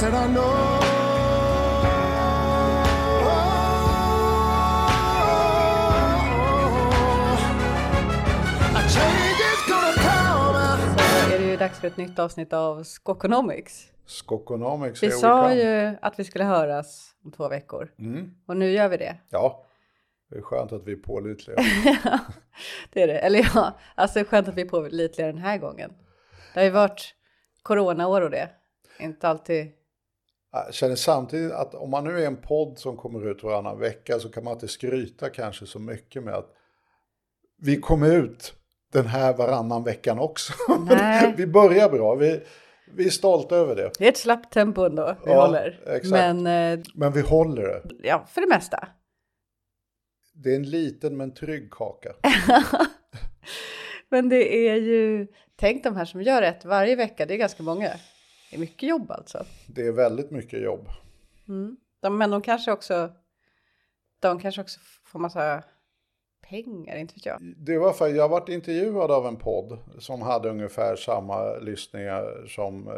said I know. Dags för ett nytt avsnitt av Skokonomics. Skokonomics Vi sa ju att vi skulle höras om två veckor. Mm. Och nu gör vi det. Ja, det är skönt att vi är pålitliga. det är det. Eller ja, alltså det är skönt att vi är pålitliga den här gången. Det har ju varit coronaår och det. Inte alltid. Jag känner samtidigt att om man nu är en podd som kommer ut varannan vecka så kan man inte skryta kanske så mycket med att vi kom ut den här varannan veckan också. Vi börjar bra, vi, vi är stolta över det. Det är ett slappt tempo ändå vi Ja, håller. exakt. Men eh, Men vi håller det. ja, för det mesta. Det är en liten men trygg kaka. Men det är ju, tänk de här som gör ett varje vecka, det är ganska många. Det är mycket jobb alltså. Det är väldigt mycket jobb. De, men de kanske också, de kanske också får massa pengar, inte vet jag. Det var för jag har varit intervjuad av en podd som hade ungefär samma lyssningar som eh,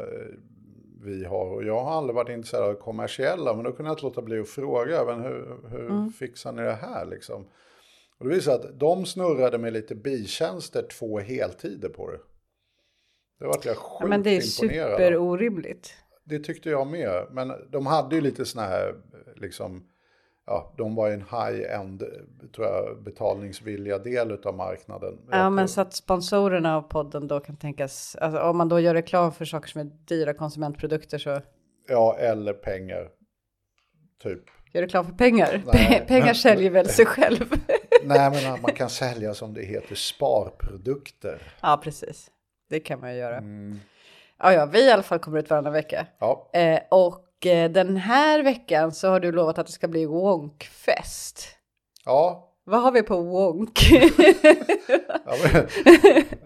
vi har. Och jag har aldrig varit intresserad av kommersiella, men då kunde jag inte låta bli att fråga, men hur, hur fixar ni det här liksom? Och det visade att de snurrade med lite bitjänster två heltider på det. Det vart jag sjukt Ja, men det är superorimligt. Det tyckte jag med. Men de hade ju lite såna här, liksom, ja, de var i en high-end, tror jag, betalningsvilliga del av marknaden. Ja, Jag men tror- så att sponsorerna av podden då kan tänkas, alltså om man då gör reklam för saker som är dyra konsumentprodukter så Ja, eller pengar. Typ. gör reklam för pengar. Nej. pengar säljer väl sig själv. Nej, men man kan sälja som det heter sparprodukter. ja, precis. Det kan man ju göra. Mm. Ja, ja, vi i alla fall kommer ut varannan vecka. Ja, Eh, och eh, den här veckan så har du lovat att det ska bli Wonkfest. ja. Vad har vi på Wonk? Ja, men,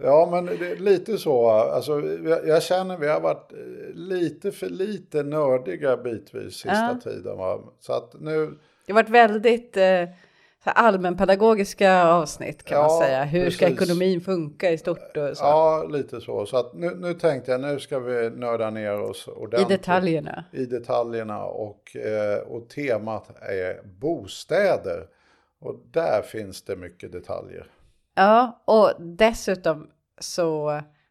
ja, men det är lite så. Alltså, jag, jag känner vi har varit eh, lite för lite nördiga bitvis sista Ja. tiden. Va? Så att nu, Det har varit väldigt eh, allmänpedagogiska avsnitt kan man Ja, säga. Hur ska precis. ekonomin funka i stort och så. ja, lite så. Så nu, nu tänkte jag, nu ska vi nörda ner oss I ordentligt. detaljerna. i detaljerna och, eh, och temat är bostäder. Och där finns det mycket detaljer. Ja, och dessutom så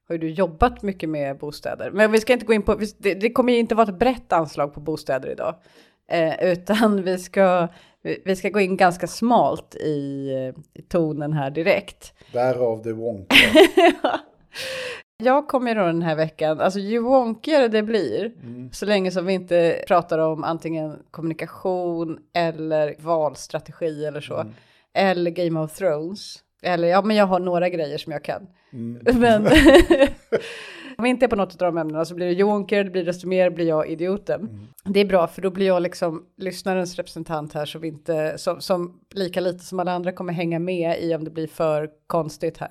har du jobbat mycket med bostäder. Men vi ska inte gå in på, det, det kommer ju inte vara ett brett anslag på bostäder idag. Eh, utan vi ska, vi ska gå in ganska smalt i, i tonen här direkt. Därav det wonka. Jag kommer då den här veckan, alltså ju wonkigare det blir, så länge som vi inte pratar om antingen kommunikation eller valstrategi eller så, eller Game of Thrones. Eller ja, men jag har några grejer som jag kan. Men om vi inte är på något av de ämnena så blir det wonkigare, det blir desto mer blir jag idioten. Det är bra för då blir jag liksom lyssnarens representant här som inte, som, som lika lite som alla andra kommer hänga med i om det blir för konstigt här.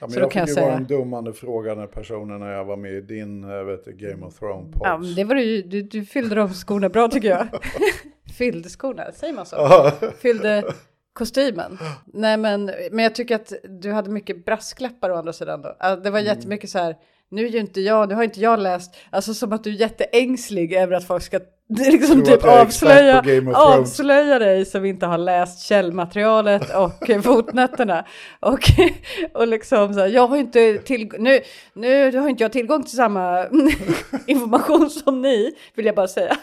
Ja, men Så jag fick jag ju säga- vara en dummande fråga när personen när jag var med i din vet Game of Thrones pods. Ja, det var du, ju- du, du fyllde de skorna bra tycker jag. fyllde skorna, säger man så? Fyllde kostymen. Nej men, men jag tycker att du hade mycket brasklappar å andra sidan då. Alltså, det var Mm. jättemycket så här, nu är ju inte jag, nu har inte jag läst, alltså som att du är jätteängslig över att folk ska liksom typ är avslöja, avslöja dig som inte har läst källmaterialet och fotnötterna. Och, och liksom så här, jag har inte tillgång, nu, nu har inte jag tillgång till samma information som ni, vill jag bara säga.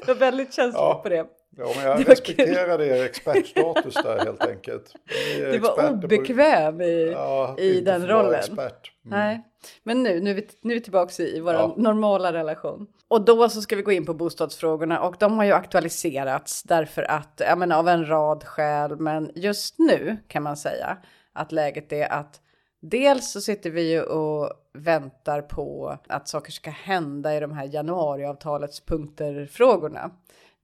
Jag var väldigt känslig Ja. på det. Ja, men jag Det kul. respekterade er expertstatus där helt enkelt. Du var experter på- obekväm i, Ja, i den rollen. Expert. Mm. Nej, men nu, nu är vi, nu är vi tillbaka i vår Ja. normala relation. Och då så ska vi gå in på bostadsfrågorna och de har ju aktualiserats därför att, ja men av en rad skäl, men just nu kan man säga att läget är att dels så sitter vi ju och väntar på att saker ska hända i de här januariavtalets punkter-frågorna.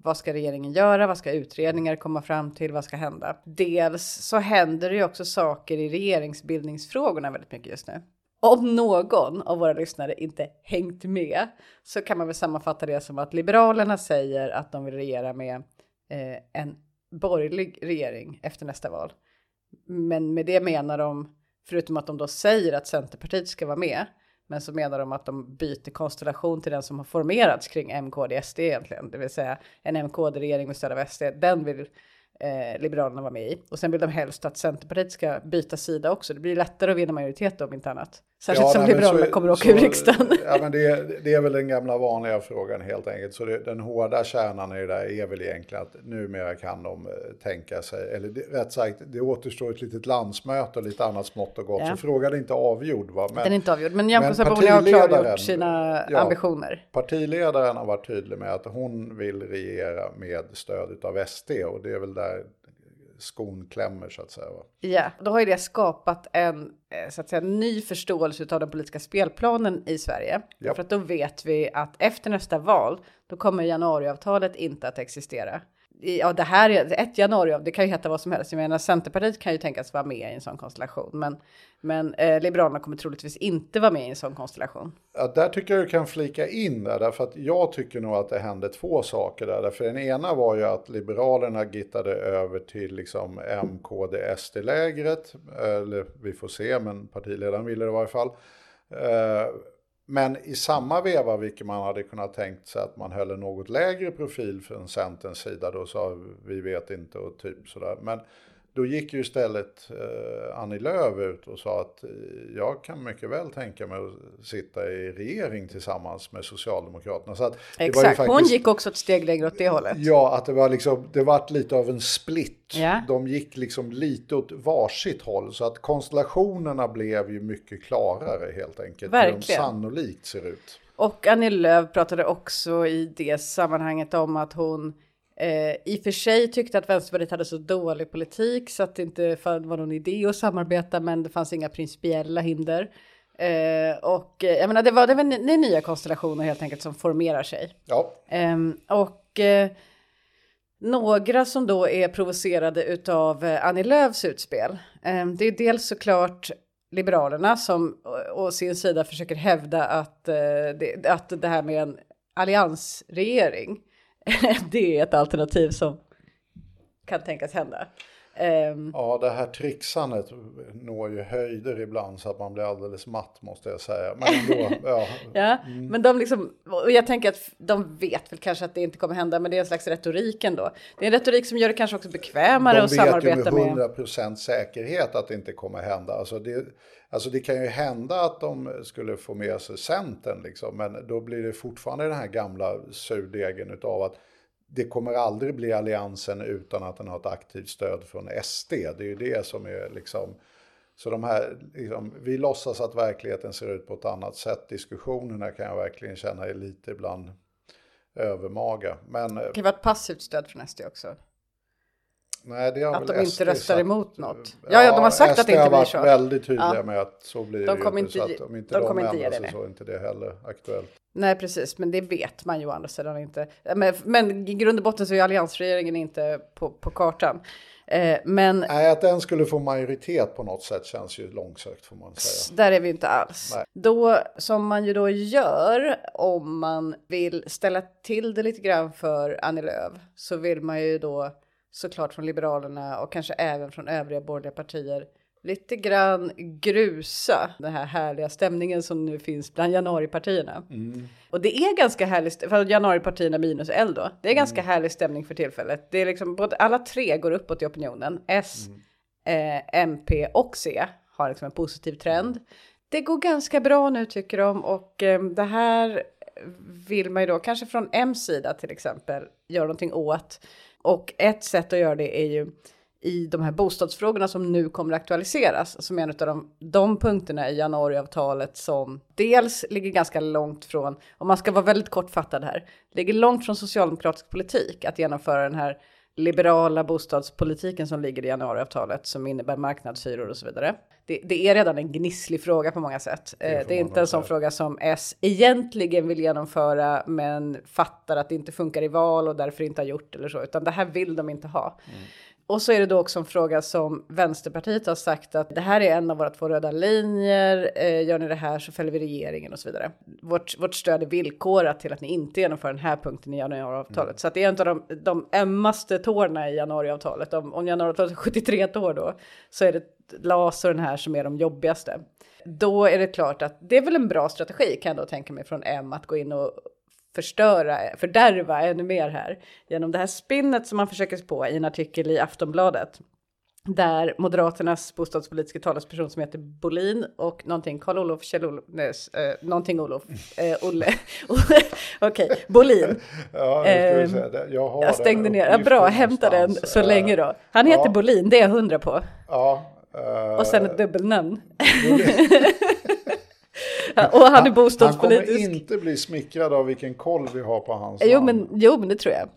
Vad ska regeringen göra? Vad ska utredningar komma fram till? Vad ska hända? Dels så händer det ju också saker i regeringsbildningsfrågorna väldigt mycket just nu. Om någon av våra lyssnare inte hängt med så kan man väl sammanfatta det som att Liberalerna säger att de vill regera med eh, en borgerlig regering efter nästa val. Men med det menar de, förutom att de då säger att Centerpartiet ska vara med, men så menar de att de byter konstellation till den som har formerats kring MKD SD egentligen, det vill säga en MKD-regering med stöd av SD. Den vill eh, Liberalerna vara med i. Och sen vill de helst att Centerpartiet ska byta sida också. Det blir lättare att vinna majoritet om inte annat. Särskilt Ja, som nej, Liberalerna så- kommer att åka ur riksdagen. Ja, men det, det är väl den gamla vanliga frågan helt enkelt. Så det, den hårda kärnan i det där är väl egentligen att numera kan de eh, tänka sig, eller det, rätt sagt, det återstår ett litet landsmöte och lite annat smått och gott. Ja. Så frågan är inte avgjord. Va? Men Den är inte avgjord, men Nyamko Sabuni har klargjort sina ja. ambitioner. partiledaren har varit tydlig med att hon vill regera med stöd av SD och det är väl där skon klämmer så att säga. Va? Ja, då har ju det skapat en så att säga, ny förståelse av den politiska spelplanen i Sverige. Ja. För att då vet vi att efter nästa val, då kommer januariavtalet inte att existera. Ja, det här är ett januari, det kan ju heta vad som helst. Jag menar, Centerpartiet kan ju tänkas vara med i en sån konstellation, men, men eh, Liberalerna kommer troligtvis inte vara med i en sån konstellation. Ja, där tycker jag du kan flika in där, därför att jag tycker nog att det hände två saker där. Därför den ena var ju att Liberalerna gittade över till liksom MKD-SD-lägret, eller vi får se, men partiledaren ville det i varje fall. Eh, men i samma veva, vilket man hade kunnat tänkt sig att man höll en något lägre profil från Centerns sida, då sa vi vet inte och typ sådär. Men då gick ju istället eh, Annie Lööf ut och sa att eh, jag kan mycket väl tänka mig att sitta i regering tillsammans med Socialdemokraterna. Så att Exakt, hon faktiskt- gick också ett steg längre åt det hållet. Ja, att det var liksom, det vart lite av en split. Ja. De gick liksom lite åt varsitt håll. Så att konstellationerna blev ju mycket klarare helt enkelt. Hur de Verkligen. sannolikt ser ut. Och Annie Lööf pratade också i det sammanhanget om att hon eh, i och för sig tyckte att Vänsterpartiet hade så dålig politik så att det inte var någon idé att samarbeta men det fanns inga principiella hinder. Eh, och eh, jag menar det var, det var nya konstellationer helt enkelt som formerar sig. Ja, Ehm, och eh, några som då är provocerade utav eh, Annie Lööfs utspel. ehm, det är dels såklart Liberalerna som å, å sin sida försöker hävda att, eh, det, att det här med en alliansregering, det är ett alternativ som kan tänkas hända. Ehm, ja, det här trixandet når ju höjder ibland så att man blir alldeles matt måste jag säga. Men ändå, ja. Ja, men de liksom, och jag tänker att de vet väl kanske att det inte kommer hända, men det är en slags retorik ändå. Det är en retorik som gör det kanske också bekvämare De att vet ju samarbeta med med. 100% säkerhet att det inte kommer hända. Alltså det, alltså det kan ju hända att de skulle få med sig Centern, liksom, men då blir det fortfarande den här gamla surdegen utav att det kommer aldrig bli alliansen utan att den har ett aktivt stöd från SD. Det är ju det som är liksom... Så de här, liksom, vi låtsas att verkligheten ser ut på ett annat sätt. Diskussionerna kan jag verkligen känna är lite ibland övermaga. Men eh, Det kan vara ett passivt stöd från SD också. Nej, det har Att väl de inte SD röstar sagt. emot något. Ja, ja, de har sagt att det SD inte har blir varit så. väldigt tydliga Ja. med att så blir De det kommer ju inte Så att om inte de de, kommer inte ge ändrar det sig det. så är inte det heller aktuellt. Nej, precis, men det vet man ju å andra sidan inte. Men, men i grund och botten så är alliansregeringen inte på, på kartan. Eh, men Nej, att den skulle få majoritet på något sätt känns ju långsökt får man säga. Där är vi inte alls. Nej. Då, som man ju då gör om man vill ställa till det lite grann för Annie Lööf så vill man ju då såklart från Liberalerna och kanske även från övriga borgerliga partier lite grann grusa den här härliga stämningen som nu finns bland januaripartierna. Och det är ganska härlig, st- för januaripartierna minus L då, det är ganska härlig stämning för tillfället. Det är liksom, både, alla tre går uppåt i opinionen. S, eh, MP och C har liksom en positiv trend. Det går ganska bra nu tycker de och eh, det här vill man ju då kanske från M's sida till exempel göra någonting åt. Och ett sätt att göra det är ju i de här bostadsfrågorna som nu kommer att aktualiseras som är en av de, de punkterna i januariavtalet som dels ligger ganska långt från, om man ska vara väldigt kortfattad här, ligger långt från socialdemokratisk politik att genomföra den här liberala bostadspolitiken som ligger i januariavtalet som innebär marknadshyror och så vidare. Det, det är redan en gnisslig fråga på många sätt. Eh, Det, är inte en sån fråga som S egentligen vill genomföra men fattar att det inte funkar i val och därför inte har gjort eller så, utan det här vill de inte ha. Och så är det då också en fråga som Vänsterpartiet har sagt att det här är en av våra två röda linjer. Eh, gör ni det här så fäller vi regeringen och så vidare. Vårt, vårt stöd är villkorat till att ni inte genomför den här punkten i januariavtalet. Så att det är en av de, de ömmaste tårna i januariavtalet. Om, om januariavtalet är 73 tår då så är det LAS och den här som är de jobbigaste. Då är det klart att det är väl en bra strategi kan jag då tänka mig från M att gå in och förstöra, fördärva ännu mer här genom det här spinnet som man försöker på i en artikel i Aftonbladet. Där Moderaternas bostadspolitiska talesperson som heter Bolin och någonting Karl-Olof, Kjell-Olof, eh, någonting Olof, eh, Olle, okej, Bolin. Ja, Ehm, jag, Jag stängde ner, ja, bra, hämta den så Eh, länge då. Han heter ja. Bolin, det är jag hundra på. Ja. eh, Och sen ett dubbelnamn. och han är Han bostadspolitisk. kommer inte bli smickrad av vilken koll vi har på hans Jo namn. men, jo men det tror jag.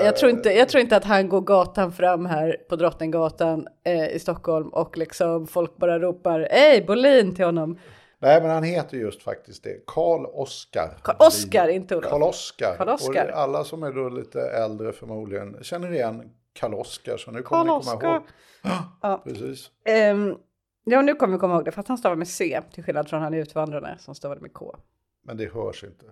Eh, Jag tror, inte, jag tror inte att han går gatan fram här på Drottninggatan eh, i Stockholm och liksom folk bara ropar Hej Bolin till honom. Nej, men han heter just faktiskt det. Karl Oskar. Karl Oskar, inte Olof. Karl Oskar. Karl Oskar. Och alla som är då lite äldre förmodligen känner igen Karl Oskar. Så nu kommer ni komma ihåg. Ja. Precis. Ehm, ja nu kommer vi komma ihåg det fast han stavar med C till skillnad från han Utvandrarna som stavade med K. Men det hörs inte.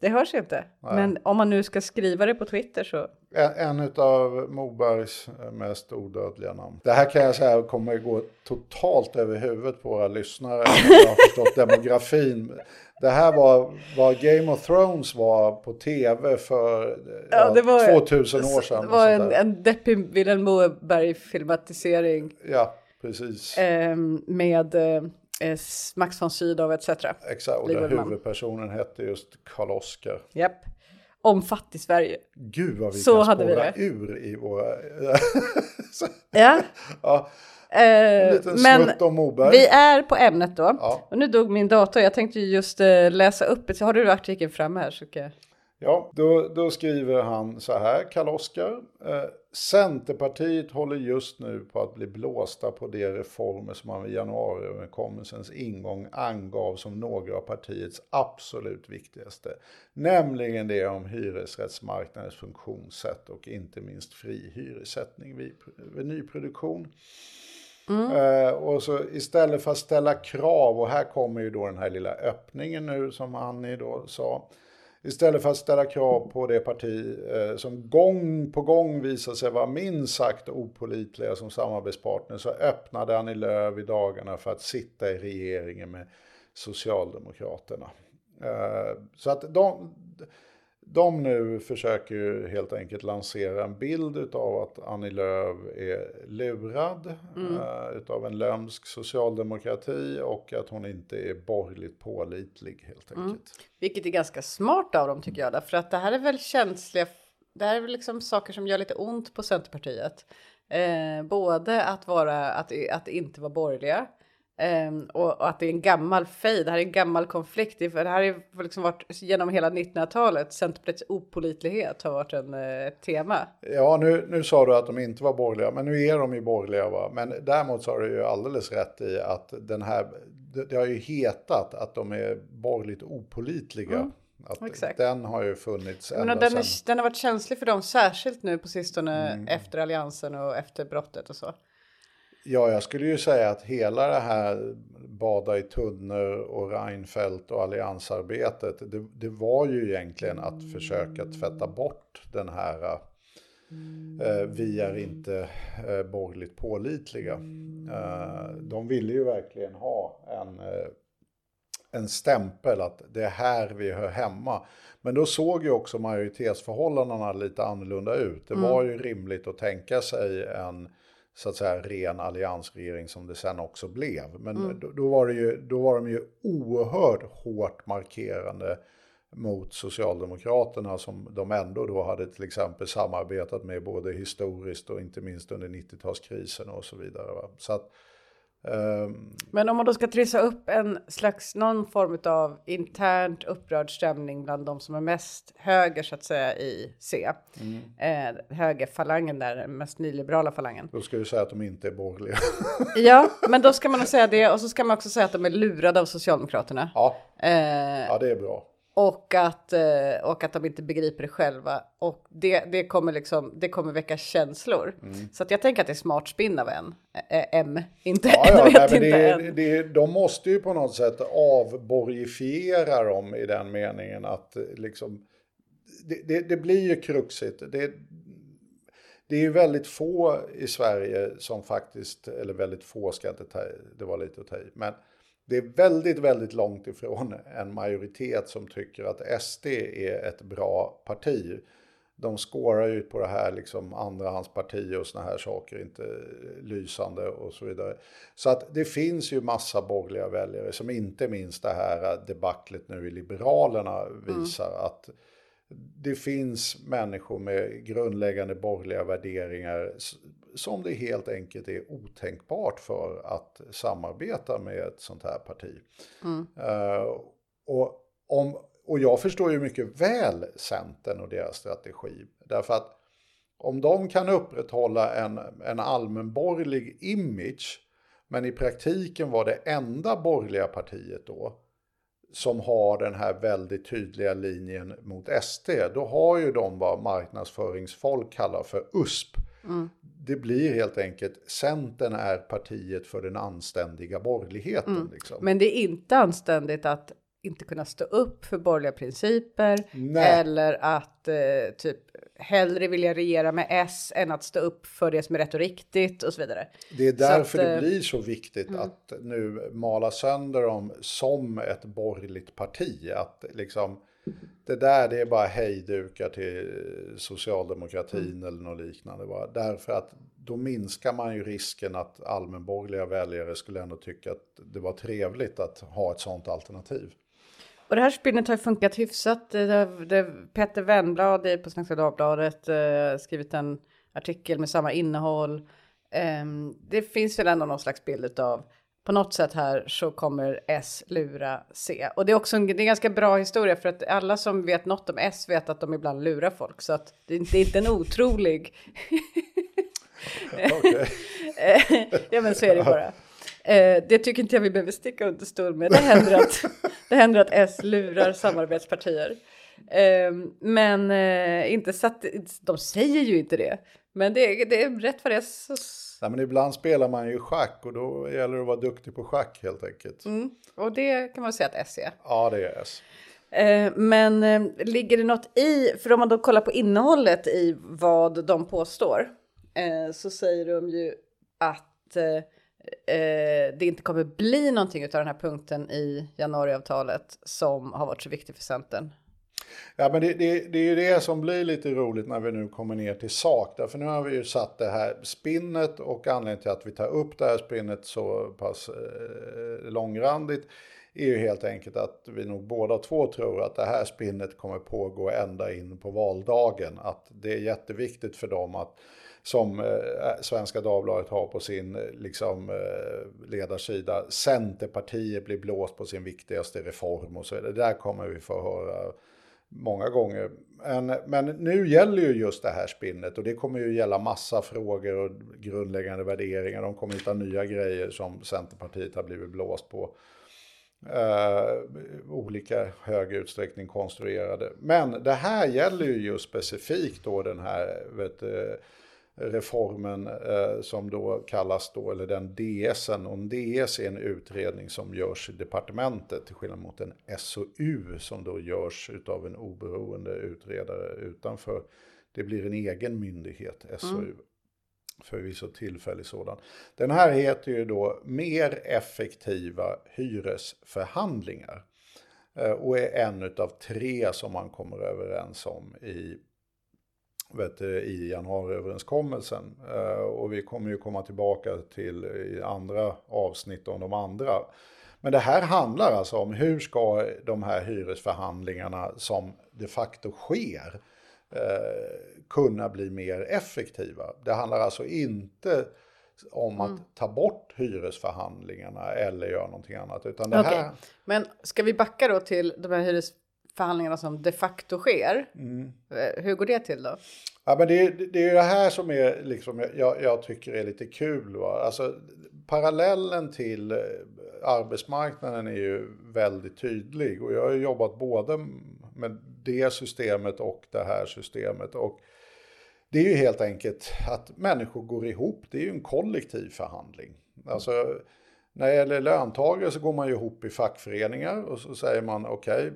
Det hörs inte. Nej. Men om man nu ska skriva det på Twitter så. En, en av Mobergs eh, mest odödliga namn. Det här kan jag säga kommer gå totalt över huvudet på våra lyssnare. om Jag har förstått demografin. Det här var vad Game of Thrones var på tv för Ja, ja, var- 2000 år sedan. Det var en, en deppig Vilhelm Moberg-filmatisering Ja, precis. ehm, med eh, eh, Max von Sydow etc. Exakt, och där huvudpersonen hette just Karl Oskar. Japp. Om fattig-Sverige. Gud vad vi Så kan hade vi det. ur i våra... Ja. ja, Eh, en liten men snutt om Moberg. vi är på ämnet då. Ja. Och nu dog min dator. Jag tänkte ju just eh, läsa upp. Har du artikeln framme här så kan. Ja, då, då skriver han så här, Karl-Oskar. Eh, Centerpartiet håller just nu på att bli blåsta på de reformer som man vid januariöverenskommelsens ingång angav som några av partiets absolut viktigaste. Nämligen det om hyresrättsmarknadens funktionssätt och inte minst fri hyressättning vid, vid nyproduktion. Eh, och så istället för att ställa krav, och här kommer ju då den här lilla öppningen nu som Annie då sa. Istället för att ställa krav på det parti eh, som gång på gång visar sig vara minst sagt opolitliga som samarbetspartner så öppnade Annie Lööf i dagarna för att sitta i regeringen med Socialdemokraterna. Eh, så att de, de nu försöker ju helt enkelt lansera en bild av att Annie Lööf är lurad Mm. eh, utav en lömsk socialdemokrati och att hon inte är borgerligt pålitlig helt Mm. enkelt. Vilket är ganska smart av dem tycker jag. Därför att det här är väl känsliga. Det här är väl liksom saker som gör lite ont på Centerpartiet. Eh, både att vara, att, att inte vara borgerliga. Eh, och, och att det är en gammal fejd. Det här är en gammal konflikt. Det, för det här har liksom varit genom hela 1900-talet. Centerpartiets opolitlighet har varit en ett tema. Ja, nu, nu sa du att de inte var borgerliga, men nu är de ju borgerliga. Va? Men däremot så har du ju alldeles rätt i att den här, det, det har ju hetat att de är borgerligt opolitliga. Mm, exakt. Den har ju funnits Men ända den, sedan. är, den har varit känslig för dem, särskilt nu på sistone Mm. efter alliansen och efter brottet och så. Ja, jag skulle ju säga att hela det här bada i tunnor och Reinfeldt och alliansarbetet, det, det var ju egentligen att försöka tvätta bort den här eh, vi är inte eh, borgerligt pålitliga. Eh, de ville ju verkligen ha en, eh, en stämpel att det är här vi hör hemma. Men då såg ju också majoritetsförhållandena lite annorlunda ut. Det var ju rimligt att tänka sig en så att säga ren alliansregering som det sen också blev. Men då, då, var det ju, då var de ju oerhört hårt markerande mot Socialdemokraterna som de ändå då hade till exempel samarbetat med både historiskt och inte minst under 90-talskrisen och så vidare. Va? Så att, Men om man då ska trissa upp en slags någon form av internt upprörd stämning bland de som är mest höger så att säga i C. Eh, högerfalangen där, den mest nyliberala falangen. då ska vi säga att de inte är borgerliga. Ja, men då ska man nog säga det och så ska man också säga att de är lurade av Socialdemokraterna. ja, Eh, ja, det är bra. Och, att, eh, och att de inte begriper det själva. Och det, det, kommer, liksom, det kommer väcka känslor. Så att jag tänker att det är smart spinn av en. Eh, M, inte Ja, ja, vet nej, inte det, är- det, de måste ju på något sätt avborgifiera dem i den meningen att eh, liksom, det, det, det blir ju kruxigt. Det, det är ju väldigt få i Sverige som faktiskt, eller väldigt få ska jag inte ta det var lite att ta i, men det är väldigt, väldigt långt ifrån en majoritet som tycker att SD är ett bra parti. De skårar ju på det här liksom andrahandsparti och såna här saker, inte lysande och så vidare. Så att det finns ju massa borgerliga väljare som inte minst det här debaclet nu i Liberalerna visar att det finns människor med grundläggande borgerliga värderingar som det helt enkelt är otänkbart för att samarbeta med ett sånt här parti. Eh, och, om, och jag förstår ju mycket väl Centern och deras strategi. Därför att om de kan upprätthålla en, en allmänborgerlig image men i praktiken var det enda borgerliga partiet då som har den här väldigt tydliga linjen mot SD, då har ju de vad marknadsföringsfolk kallar för USP. Det blir helt enkelt, Centern är partiet för den anständiga borgerligheten. Liksom. Men det är inte anständigt att inte kunna stå upp för borgerliga principer Nej. eller att eh, typ hellre vilja regera med S än att stå upp för det som är rätt och riktigt och så vidare. Det är därför att, det eh, blir så viktigt att nu mala sönder dem som ett borgerligt parti. Att liksom, det där det är bara hejdukar till socialdemokratin eller något liknande. Bara. Därför att då minskar man ju risken att allmänborgerliga väljare skulle ändå tycka att det var trevligt att ha ett sånt alternativ. Och det här spinnet har ju funkat hyfsat. Det, det, Peter Wennblad på Svenska Dagbladet eh, skrivit en artikel med samma innehåll. Ehm, det finns väl ändå någon slags bild av på något sätt här så kommer S lura C. Och det är också en, det är en ganska bra historia för att alla som vet något om S vet att de ibland lurar folk. Så att det, det är inte en otrolig ja men så är det bara. Eh, det tycker inte jag vi behöver sticka under stol med. Det händer att, det händer att S lurar samarbetspartier. Eh, men eh, inte så att, de säger ju inte det. Men det, är- det är rätt vad det är. Så, Nej, men ibland spelar man ju schack och då gäller det att vara duktig på schack helt enkelt. och det kan man säga att S är. Ja, det är S. Eh, men eh, ligger det något i, för om man då kollar på innehållet i vad de påstår, eh, så säger de ju att eh, det inte kommer bli någonting av den här punkten i januariavtalet som har varit så viktig för Centern. Ja, men det, det, det är ju det som blir lite roligt när vi nu kommer ner till sak. Därför nu har vi ju satt det här spinnet och anledningen till att vi tar upp det här spinnet så pass eh, långrandigt är ju helt enkelt att vi nog båda två tror att det här spinnet kommer pågå ända in på valdagen. Att det är jätteviktigt för dem att som eh, Svenska Dagbladet har på sin eh, liksom, eh, ledarsida, Centerpartiet blir blåst på sin viktigaste reform och så vidare. Det där kommer vi få höra många gånger. Men, men nu gäller ju just det här spinnet och det kommer ju gälla massa frågor och grundläggande värderingar. De kommer hitta nya grejer som Centerpartiet har blivit blåst på. Uh, olika hög utsträckning konstruerade. Men det här gäller ju just specifikt då den här vet, uh, reformen eh, som då kallas då, eller den DSen. Och en DS är en utredning som görs i departementet till skillnad mot en SOU som då görs av en oberoende utredare utanför. Det blir en egen myndighet, SOU. Förvisso tillfällig sådan. Den här heter ju då Mer effektiva hyresförhandlingar. Eh, Och är en av tre som man kommer överens om i vet i januariöverenskommelsen. Eh, och vi kommer ju komma tillbaka till i andra avsnitt om de andra. Men det här handlar alltså om hur ska de här hyresförhandlingarna som de facto sker eh, kunna bli mer effektiva. Det handlar alltså inte om att ta bort hyresförhandlingarna eller göra någonting annat. Utan det Okej. här... Men ska vi backa då till de här hyresförhandlingarna som de facto sker? Eh, Hur går det till då? Ja, men det, det är ju det här som är liksom, jag, jag tycker är lite kul. Va? Alltså, parallellen till eh, arbetsmarknaden är ju väldigt tydlig. Och jag har jobbat både med det systemet och det här systemet. Och det är ju helt enkelt att människor går ihop. Det är ju en kollektiv förhandling. Alltså, när det gäller löntagare så går man ju ihop i fackföreningar och så säger man okej,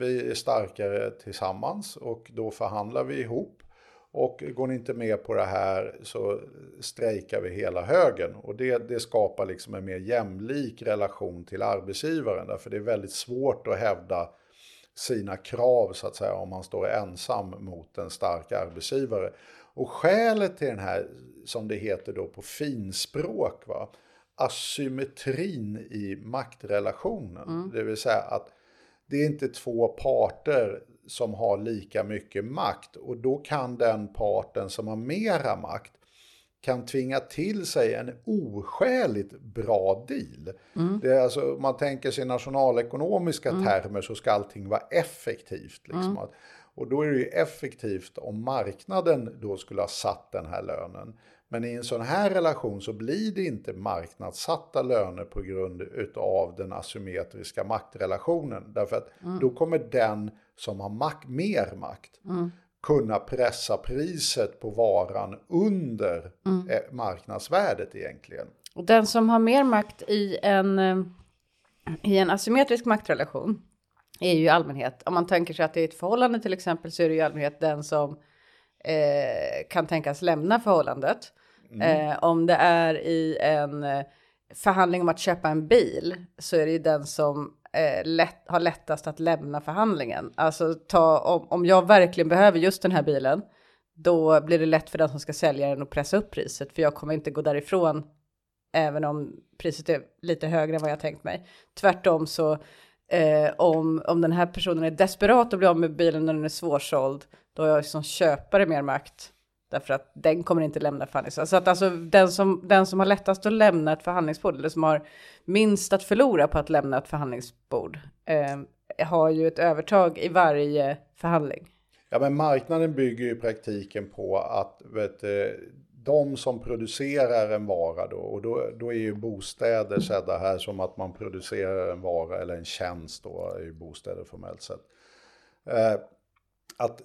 vi är starkare tillsammans och då förhandlar vi ihop. Och går ni inte med på det här så strejkar vi hela högen. Och det, det skapar liksom en mer jämlik relation till arbetsgivaren. Därför det är väldigt svårt att hävda sina krav så att säga om man står ensam mot en stark arbetsgivare. Och skälet till den här, som det heter då på finspråk, va, asymmetrin i maktrelationen. Mm. Det vill säga att det är inte två parter som har lika mycket makt och då kan den parten som har mera makt kan tvinga till sig en oskäligt bra deal. Det är alltså, om man tänker sig nationalekonomiska termer så ska allting vara effektivt. Liksom. Att- Och då är det ju effektivt om marknaden då skulle ha satt den här lönen. Men i en sån här relation så blir det inte marknadssatta löner på grund av den asymmetriska maktrelationen. Därför att då kommer den som har mak- mer makt kunna pressa priset på varan under eh, marknadsvärdet egentligen. Och den som har mer makt i en, eh, i en asymmetrisk maktrelation är ju i allmänhet, om man tänker sig att det är ett förhållande till exempel, så är det ju i allmänhet den som eh, kan tänkas lämna förhållandet. Mm. Eh, om det är i en eh, förhandling om att köpa en bil så är det ju den som eh, lätt, har lättast att lämna förhandlingen. Alltså ta, om, om jag verkligen behöver just den här bilen, då blir det lätt för den som ska sälja den att pressa upp priset, för jag kommer inte gå därifrån även om priset är lite högre än vad jag tänkt mig. Tvärtom så eh, om, om den här personen är desperat och blir av med bilen när den är svårsåld, då har jag som köpare mer makt. Därför att den kommer inte lämna förhandlingsbordet. Så att alltså den som, den som har lättast att lämna ett förhandlingsbord, eller som har minst att förlora på att lämna ett förhandlingsbord, eh, har ju ett övertag i varje förhandling. Ja, men marknaden bygger ju i praktiken på att vet, de som producerar en vara då, och då, då är ju bostäder sedda här som att man producerar en vara eller en tjänst då, är ju bostäder formellt sett. Eh, att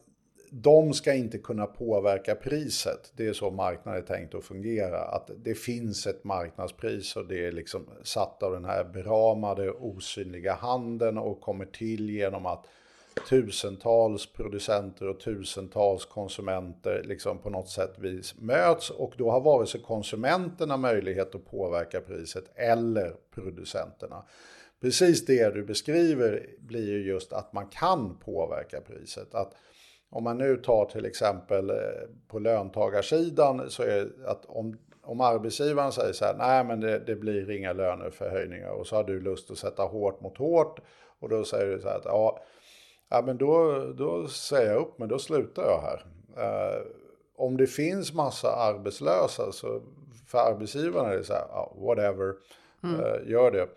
de ska inte kunna påverka priset. Det är så marknaden är tänkt att fungera. Att det finns ett marknadspris och det är liksom satt av den här beramade osynliga handen och kommer till genom att tusentals producenter och tusentals konsumenter liksom på något sätt vis möts och då har vare sig konsumenterna möjlighet att påverka priset eller producenterna. Precis det du beskriver blir ju just att man kan påverka priset. Att om man nu tar till exempel eh, på löntagarsidan så är det att om, om arbetsgivaren säger så här, nej men det, det blir inga löneförhöjningar och så har du lust att sätta hårt mot hårt och då säger du så här att ja, ja men då, då säger jag upp men då slutar jag här. Eh, om det finns massa arbetslösa så för arbetsgivaren är det så här, ja, whatever, eh, gör det.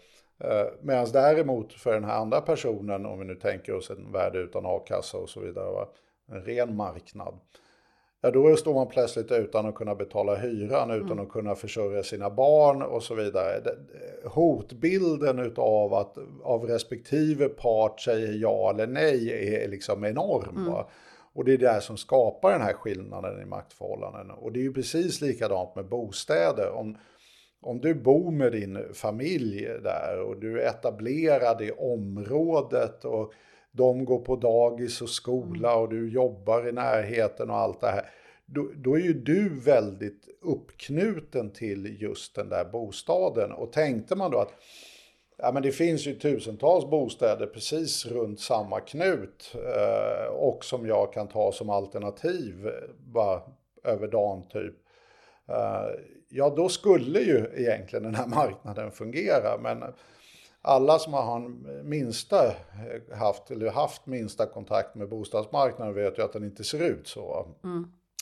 Eh, Medan däremot för den här andra personen, om vi nu tänker oss en värld utan a-kassa och så vidare, va? En ren marknad. Ja, då står man plötsligt utan att kunna betala hyran, utan att kunna försörja sina barn och så vidare. Hotbilden utav att av respektive part säger ja eller nej är liksom enorm. Va? Och det är det som skapar den här skillnaden i maktförhållanden. Och det är ju precis likadant med bostäder. Om, om du bor med din familj där och du är etablerad i området och de går på dagis och skola och du jobbar i närheten och allt det här. Då, då är ju du väldigt uppknuten till just den där bostaden. Och tänkte man då att ja, men det finns ju tusentals bostäder precis runt samma knut eh, och som jag kan ta som alternativ eh, bara över dagen typ. Eh, ja, då skulle ju egentligen den här marknaden fungera. Men alla som har minsta eh, haft eller haft minsta kontakt med bostadsmarknaden vet ju att den inte ser ut så.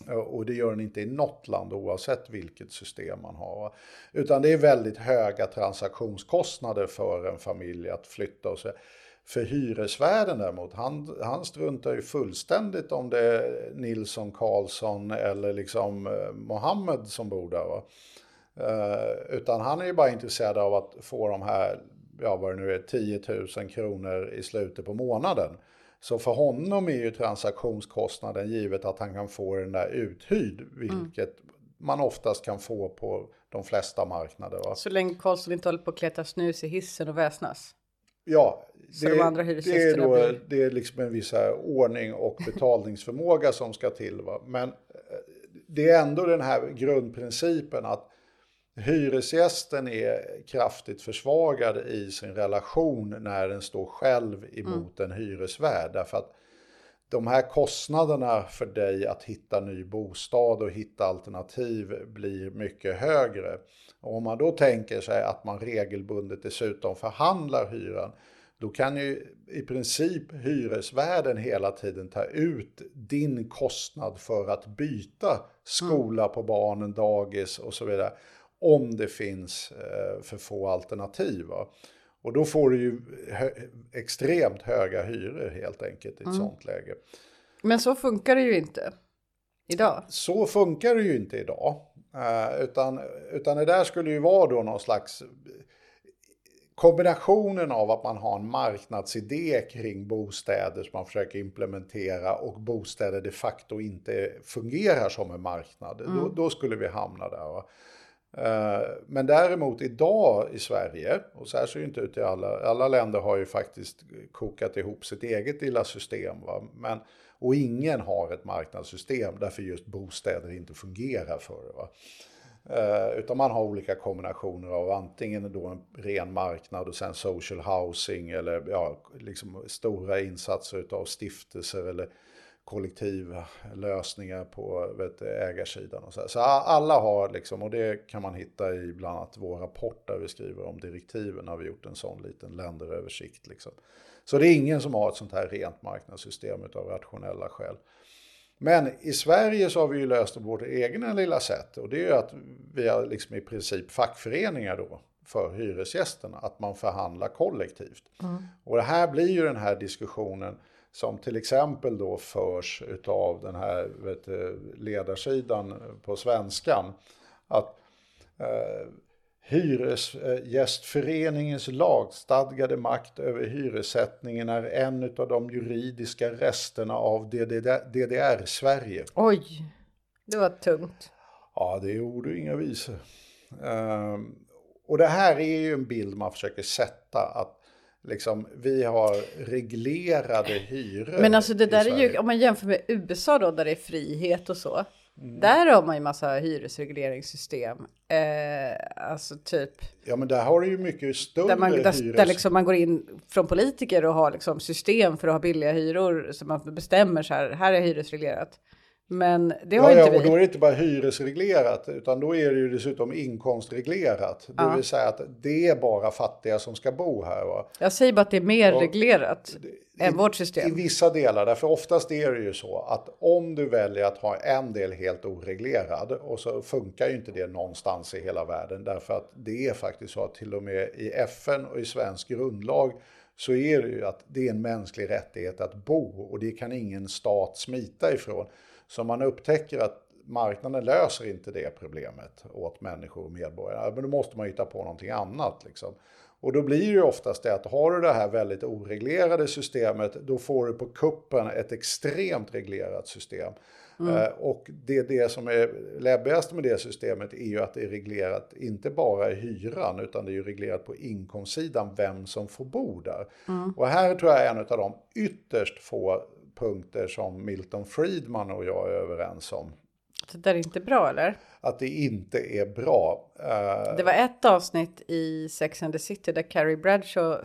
Eh, Och det gör den inte i något land oavsett vilket system man har. Utan det är väldigt höga transaktionskostnader för en familj att flytta och så. För hyresvärden däremot, han, han struntar ju fullständigt om det är Nilsson, Karlsson eller liksom eh, Mohammed som bor där. Va? Utan han är ju bara intresserad av att få de här, ja vad det nu är, 10 000 kronor i slutet på månaden. Så för honom är ju transaktionskostnaden givet att han kan få den där uthyrd, vilket man oftast kan få på de flesta marknader. Va? Så länge Karlsson inte håller på att kleta snus i hissen och väsnas. Ja, Så de det är, då, blir- det är liksom en viss ordning och betalningsförmåga som ska till. Va? Men eh, det är ändå den här grundprincipen att hyresgästen är kraftigt försvagad i sin relation när den står själv emot en hyresvärd. Därför att de här kostnaderna för dig att hitta ny bostad och hitta alternativ blir mycket högre. Och om man då tänker sig att man regelbundet dessutom förhandlar hyran, då kan ju i princip hyresvärden hela tiden ta ut din kostnad för att byta skola på barnen, dagis och så vidare. Om det finns eh, för få alternativ. Va? Och då får du ju hö extremt höga hyror helt enkelt i ett sånt läge. Men så funkar det ju inte idag. Så funkar det ju inte idag. Eh, utan, utan det där skulle ju vara då någon slags kombinationen av att man har en marknadsidé kring bostäder som man försöker implementera och bostäder de facto inte fungerar som en marknad. Då, då skulle vi hamna där. Va? Eh, men däremot idag i Sverige, och så här ser det inte ut i alla, alla länder har ju faktiskt kokat ihop sitt eget lilla system. Va? Men, och ingen har ett marknadssystem därför just bostäder inte fungerar för det. Va? Eh, utan man har olika kombinationer av antingen då en ren marknad och sen social housing eller ja, liksom stora insatser av stiftelser eller kollektiva lösningar på vet, ägarsidan. Och så, här. så alla har liksom, och det kan man hitta i bland annat vår rapport där vi skriver om direktiven har vi gjort en sån liten länderöversikt. Liksom. Så det är ingen som har ett sånt här rent marknadssystem av rationella skäl. Men i Sverige så har vi ju löst det på vårt egna lilla sätt och det är ju att vi har liksom i princip fackföreningar då för hyresgästerna, att man förhandlar kollektivt. Och det här blir ju den här diskussionen som till exempel då förs utav den här du, ledarsidan på svenskan. Att eh, Hyresgästföreningens lagstadgade makt över hyressättningen är en av de juridiska resterna av DDR-Sverige. Oj, det var tungt. Ja, det är ord och inga visor. Ehm, och det här är ju en bild man försöker sätta att liksom, vi har reglerade hyror. Men alltså det där är ju, om man jämför med USA då, där det är frihet och så. Mm. Där har man ju massa hyresregleringssystem. Eh, alltså typ, Ja, men där har du ju mycket större där man, där, hyres... där liksom man går in från politiker och har liksom system för att ha billiga hyror. Så man bestämmer så här, här är hyresreglerat. Men det har Ja, inte ja, och vi. då är det inte bara hyresreglerat utan då är det ju dessutom inkomstreglerat. Det Ja. vill säga att det är bara fattiga som ska bo här. Va? Jag säger bara att det är mer Ja. reglerat än vårt I system. vissa delar, därför oftast är det ju så att om du väljer att ha en del helt oreglerad och så funkar ju inte det någonstans i hela världen därför att det är faktiskt så att till och med i FN och i svensk grundlag så är det ju att det är en mänsklig rättighet att bo och det kan ingen stat smita ifrån. Så man upptäcker att marknaden löser inte det problemet åt människor och medborgare, men då måste man hitta på någonting annat. Liksom. Och då blir det ju oftast det att har du det här väldigt oreglerade systemet, då får du på kuppen ett extremt reglerat system. Eh, och det, det som är läbbigast med det systemet är ju att det är reglerat inte bara i hyran, utan det är ju reglerat på inkomstsidan vem som får bo där. Och här tror jag är en av de ytterst få punkter som Milton Friedman och jag är överens om. Det där är inte bra eller? Att det inte är bra. Eh, Det var ett avsnitt i Sex and the City där Carrie Bradshaw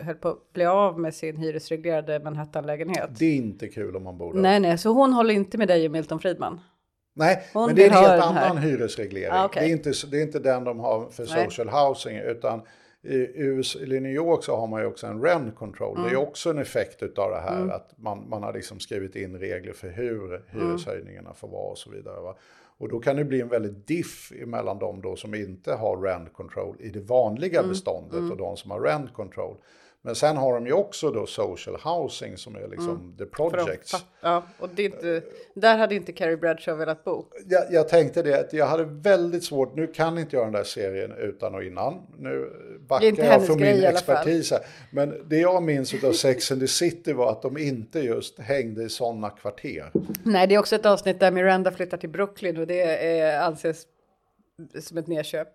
höll på att bli av med sin hyresreglerade Manhattan-lägenhet. det är inte kul om man bor där. Nej, nej, så hon håller inte med dig och Milton Friedman. Nej, Hon men det är en helt annan hyresreglering. Ah, okej. det, är inte, det är inte den de har för Nej. social housing, utan i, US, eller New York så har man ju också en rent control. Mm. Det är också en effekt av det här att man, man har liksom skrivit in regler för hur Mm. hyreshöjningarna får vara och så vidare. Va? Och då kan det bli en väldigt diff emellan de då som inte har rent control i det vanliga Mm. beståndet och de som har rent control. Men sen har de ju också då social housing som är liksom Mm. the de projects. Ja, och det inte, där hade inte Carrie Bradshaw velat bo. jag, jag tänkte det att jag hade väldigt svårt, nu kan inte jag den där serien utan och innan. Nu backar inte jag från min expertis här. Men det jag minns av Sex and the City var att de inte just hängde i sådana kvarter. Nej, det är också ett avsnitt där Miranda flyttar till Brooklyn och det är, anses som ett nedköp.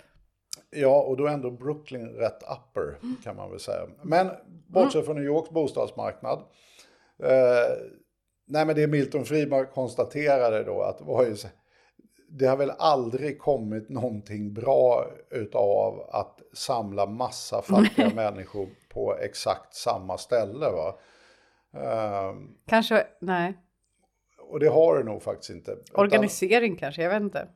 Ja, och då är ändå Brooklyn rätt upper kan man väl säga. Men bortsett från New Yorks bostadsmarknad. Eh, nej, men det Milton Friedman konstaterade då att var ju, det har väl aldrig kommit någonting bra utav att samla massa fattiga människor på exakt samma ställe. Va? Eh, Kanske, nej. och det har det nog faktiskt inte. Utan- Organisering kanske, jag vet inte.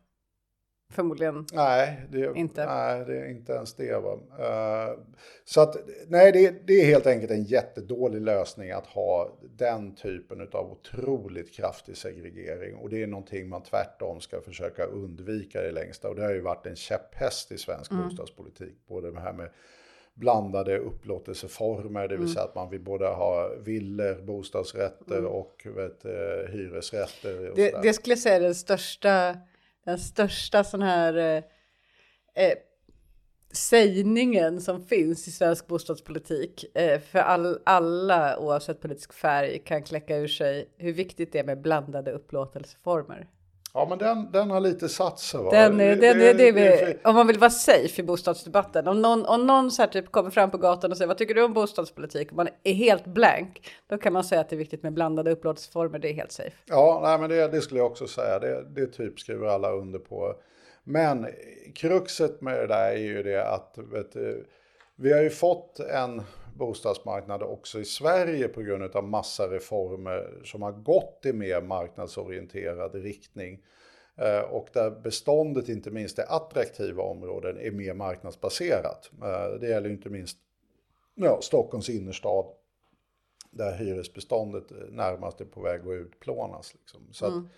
Förmodligen. Nej, det, Inte. nej, det är inte ens det. Va? Eh, så att, nej, det, det är helt enkelt en jättedålig lösning att ha den typen av otroligt kraftig segregering. Och det är någonting man tvärtom ska försöka undvika det längsta. Och det har ju varit en käpphäst i svensk bostadspolitik. Både det här med blandade upplåtelseformer, det vill säga att man vill både ha villor, bostadsrätter och vet, eh, hyresrätter. Och Det, det skulle jag säga är den största, den största sån här eh, eh, sägningen som finns i svensk bostadspolitik. Eh, för all, alla oavsett politisk färg kan kläcka ur sig hur viktigt det är med blandade upplåtelseformer. Ja, men den, den har lite satt sig. Den, är- den, det, det, det om man vill vara safe i bostadsdebatten. Om någon, om någon så typ kommer fram på gatan och säger vad tycker du om bostadspolitik? Och man är helt blank. Då kan man säga att det är viktigt med blandade upplåtelseformer. Det är helt safe. Ja, nej, men det, det skulle jag också säga. Det, det typ skriver alla under på. Men kruxet med det där är ju det att vet du, vi har ju fått en bostadsmarknader också i Sverige på grund av massa reformer som har gått i mer marknadsorienterad riktning. Eh, och där beståndet, inte minst i attraktiva områden, är mer marknadsbaserat. Eh, det gäller ju inte minst ja, Stockholms innerstad där hyresbeståndet eh, närmast är på väg att utplånas. Liksom. Så att, mm.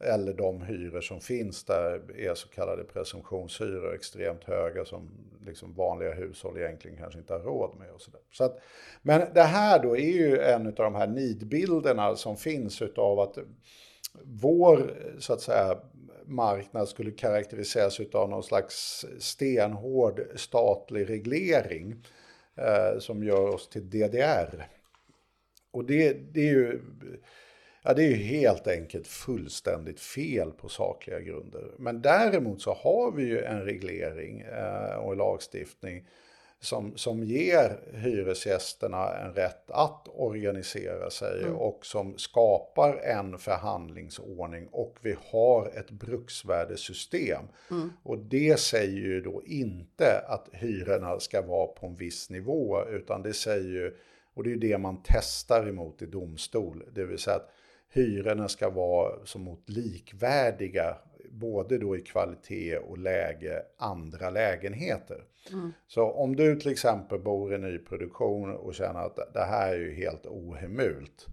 Eller de hyror som finns där är så kallade presumtionshyror extremt höga som liksom vanliga hushåll egentligen kanske inte har råd med. Och så där. Så att, men det här då är ju en av de här nidbilderna som finns utav att vår så att säga marknad skulle karaktäriseras utav någon slags stenhård statlig reglering eh, som gör oss till DDR. Och det, det är ju ja, det är ju helt enkelt fullständigt fel på sakliga grunder. Men däremot så har vi ju en reglering eh, och en lagstiftning som, som ger hyresgästerna en rätt att organisera sig och som skapar en förhandlingsordning och vi har ett bruksvärdesystem. Och det säger ju då inte att hyrorna ska vara på en viss nivå utan det säger ju, och det är ju det man testar emot i domstol, det vill säga att hyrorna ska vara som mot likvärdiga både då i kvalitet och läge andra lägenheter. Så om du till exempel bor i nyproduktion och känner att det här är ju helt ohemult,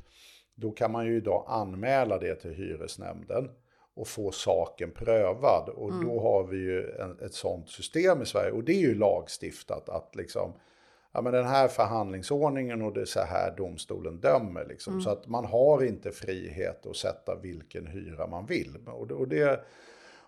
då kan man ju idag anmäla det till hyresnämnden och få saken prövad. Och då har vi ju en, ett sånt system i Sverige. Och det är ju lagstiftat att liksom, ja men den här förhandlingsordningen och det är så här domstolen dömer. Liksom. Så att man har inte frihet att sätta vilken hyra man vill. Och det, och det,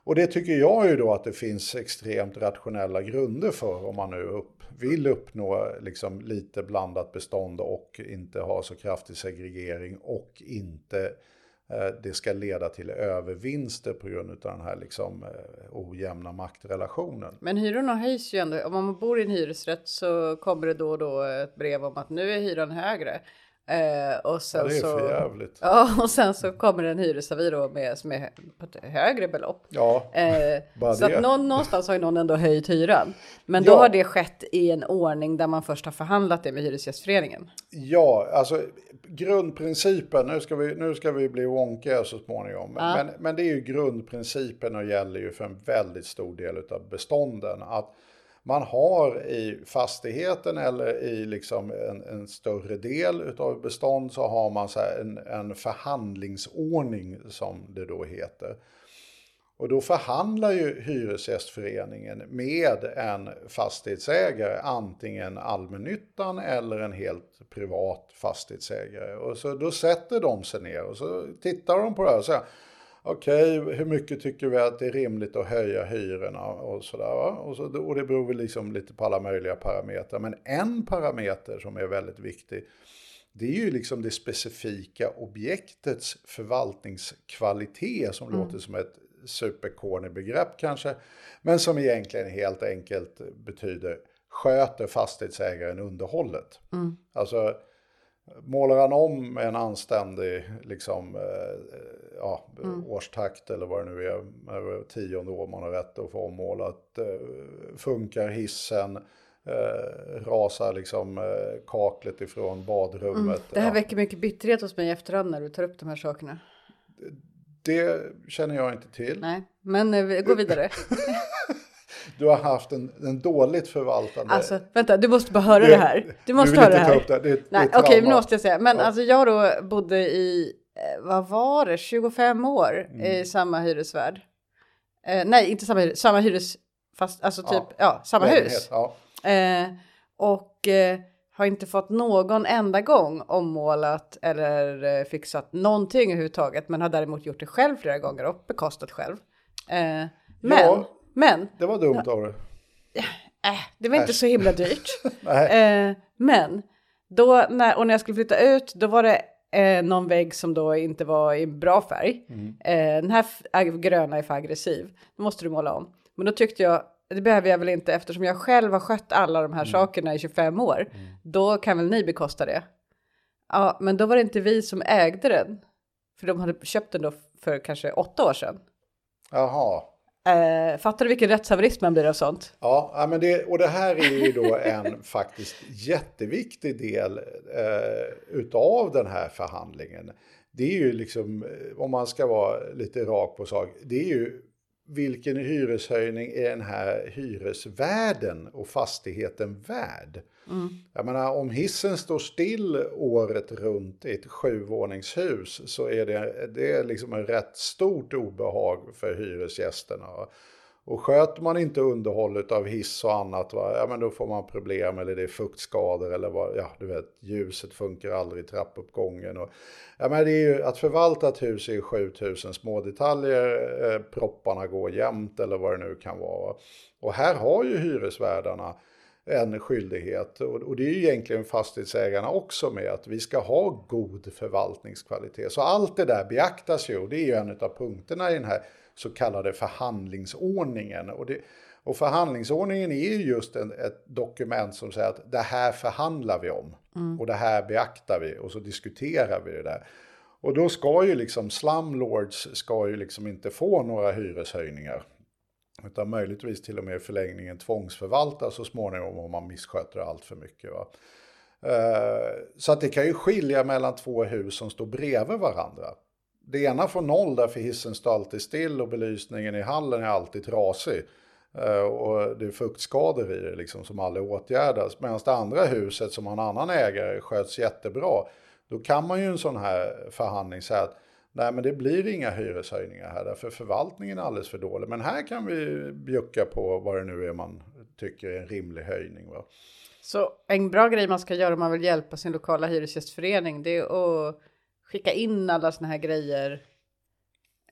och det tycker jag ju då att det finns extremt rationella grunder för om man nu upp, vill uppnå liksom lite blandat bestånd och inte ha så kraftig segregering och inte Eh, det ska leda till övervinster på grund av den här liksom, eh, ojämna maktrelationen. Men hyrorna höjs ju ändå. Om man bor i en hyresrätt så kommer det då och då ett brev om att nu är hyran högre. Eh, och sen Ja, det är så, för jävligt. Ja, och sen så kommer en hyresavi då med, som är på ett högre belopp. Ja, Eh, Bara så det. att någon, någonstans har ju någon ändå höjt hyran. Men då Ja. har det skett i en ordning där man först har förhandlat det med Hyresgästföreningen. Ja, alltså grundprincipen, nu ska vi, nu ska vi bli wonkiga så småningom, men, men det är ju grundprincipen och gäller ju för en väldigt stor del av bestånden. Att man har i fastigheten eller i liksom en, en större del av bestånd så har man så här en, en förhandlingsordning som det då heter. Och då förhandlar ju Hyresgästföreningen med en fastighetsägare, antingen allmännyttan eller en helt privat fastighetsägare. Och så då sätter de sig ner och så tittar de på det här och säger Okej, hur mycket tycker vi att det är rimligt att höja hyrorna och sådär. Och, så, och det beror väl liksom lite på alla möjliga parametrar. Men en parameter som är väldigt viktig det är ju liksom det specifika objektets förvaltningskvalitet som låter som ett supercorny begrepp kanske, men som egentligen helt enkelt betyder sköter fastighetsägaren underhållet. Alltså målar han om en anständig liksom, eh, ja, årstakt eller vad det nu är, över tionde år man har rätt att få ommålat, eh, funkar hissen, eh, rasar liksom eh, kaklet ifrån badrummet. Det här ja. väcker mycket bitterhet hos mig i efterhand när du tar upp de här sakerna. Det känner jag inte till. Nej, men eh, vi går vidare. Du har haft en, en dåligt förvaltande... Alltså, vänta, du måste bara höra det, här. Du måste vill höra det här. upp det. det, Nej, det okej, trauma. nu måste jag säga. Men Ja. alltså jag då bodde i, vad var det, 25 år Mm. i samma hyresvärd. Eh, nej, inte samma samma hyres, fast alltså typ, Ja. ja, samma Lägenhet, hus. Ja. Eh, och eh, har inte fått någon enda gång ommålat eller eh, fixat någonting överhuvudtaget. Men har däremot gjort det själv flera gånger och bekostat själv. Eh, men, Ja. men, Det var dumt av dig. det var inte Äsch. så himla dyrt. Eh, men då när, och när jag skulle flytta ut då var det eh, någon vägg som då inte var i bra färg. Eh, den här gröna är för aggressiv. Då måste du måla om. Men då tyckte jag det behöver jag väl inte eftersom jag själv har skött alla de här sakerna i 25 år. Då kan väl ni bekosta det. Ja, men då var det inte vi som ägde den. För de hade köpt den då för kanske åtta år sedan. Jaha. Eh, fattar du vilken rättshaverism man blir av sånt? Ja, ja, men det, och det här är ju då en faktiskt jätteviktig del eh, utav den här förhandlingen. Det är ju liksom, eh, om man ska vara lite rak på sak, det är ju vilken hyreshöjning är den här hyresvärden och fastigheten värd? Jag menar, om hissen står still året runt i ett sjuvåningshus så är det, det är liksom en rätt stort obehag för hyresgästerna. Och sköter man inte underhållet av hiss och annat, va, ja, men då får man problem eller det är fuktskador eller vad, ja, du vet, ljuset funkar aldrig i trappuppgången. Och, ja, men det är ju, att förvalta ett hus är ju 7000 små detaljer, eh, propparna går jämnt eller vad det nu kan vara. Och här har ju hyresvärdarna en skyldighet och, och det är ju egentligen fastighetsägarna också med att vi ska ha god förvaltningskvalitet. Så allt det där beaktas ju och det är ju en av punkterna i den här så kallade förhandlingsordningen. Och, det, och förhandlingsordningen är ju just en, ett dokument som säger att det här förhandlar vi om och det här beaktar vi och så diskuterar vi det där. Och då ska ju liksom slumlords ska ju liksom inte få några hyreshöjningar. Utan möjligtvis till och med i förlängningen tvångsförvalta så småningom om man missköter allt för mycket. Va? Eh, Så att det kan ju skilja mellan två hus som står bredvid varandra. Det ena får noll därför hissen står alltid still och belysningen i hallen är alltid trasig. Eh, och det är fuktskador i det liksom som aldrig åtgärdas. Medan det andra huset som har en annan ägare sköts jättebra. Då kan man ju en sån här förhandling säga att nej men det blir inga hyreshöjningar här därför förvaltningen är alldeles för dålig. Men här kan vi bjucka på vad det nu är man tycker är en rimlig höjning. Va? Så en bra grej man ska göra om man vill hjälpa sin lokala hyresgästförening det är att skicka in alla såna här grejer.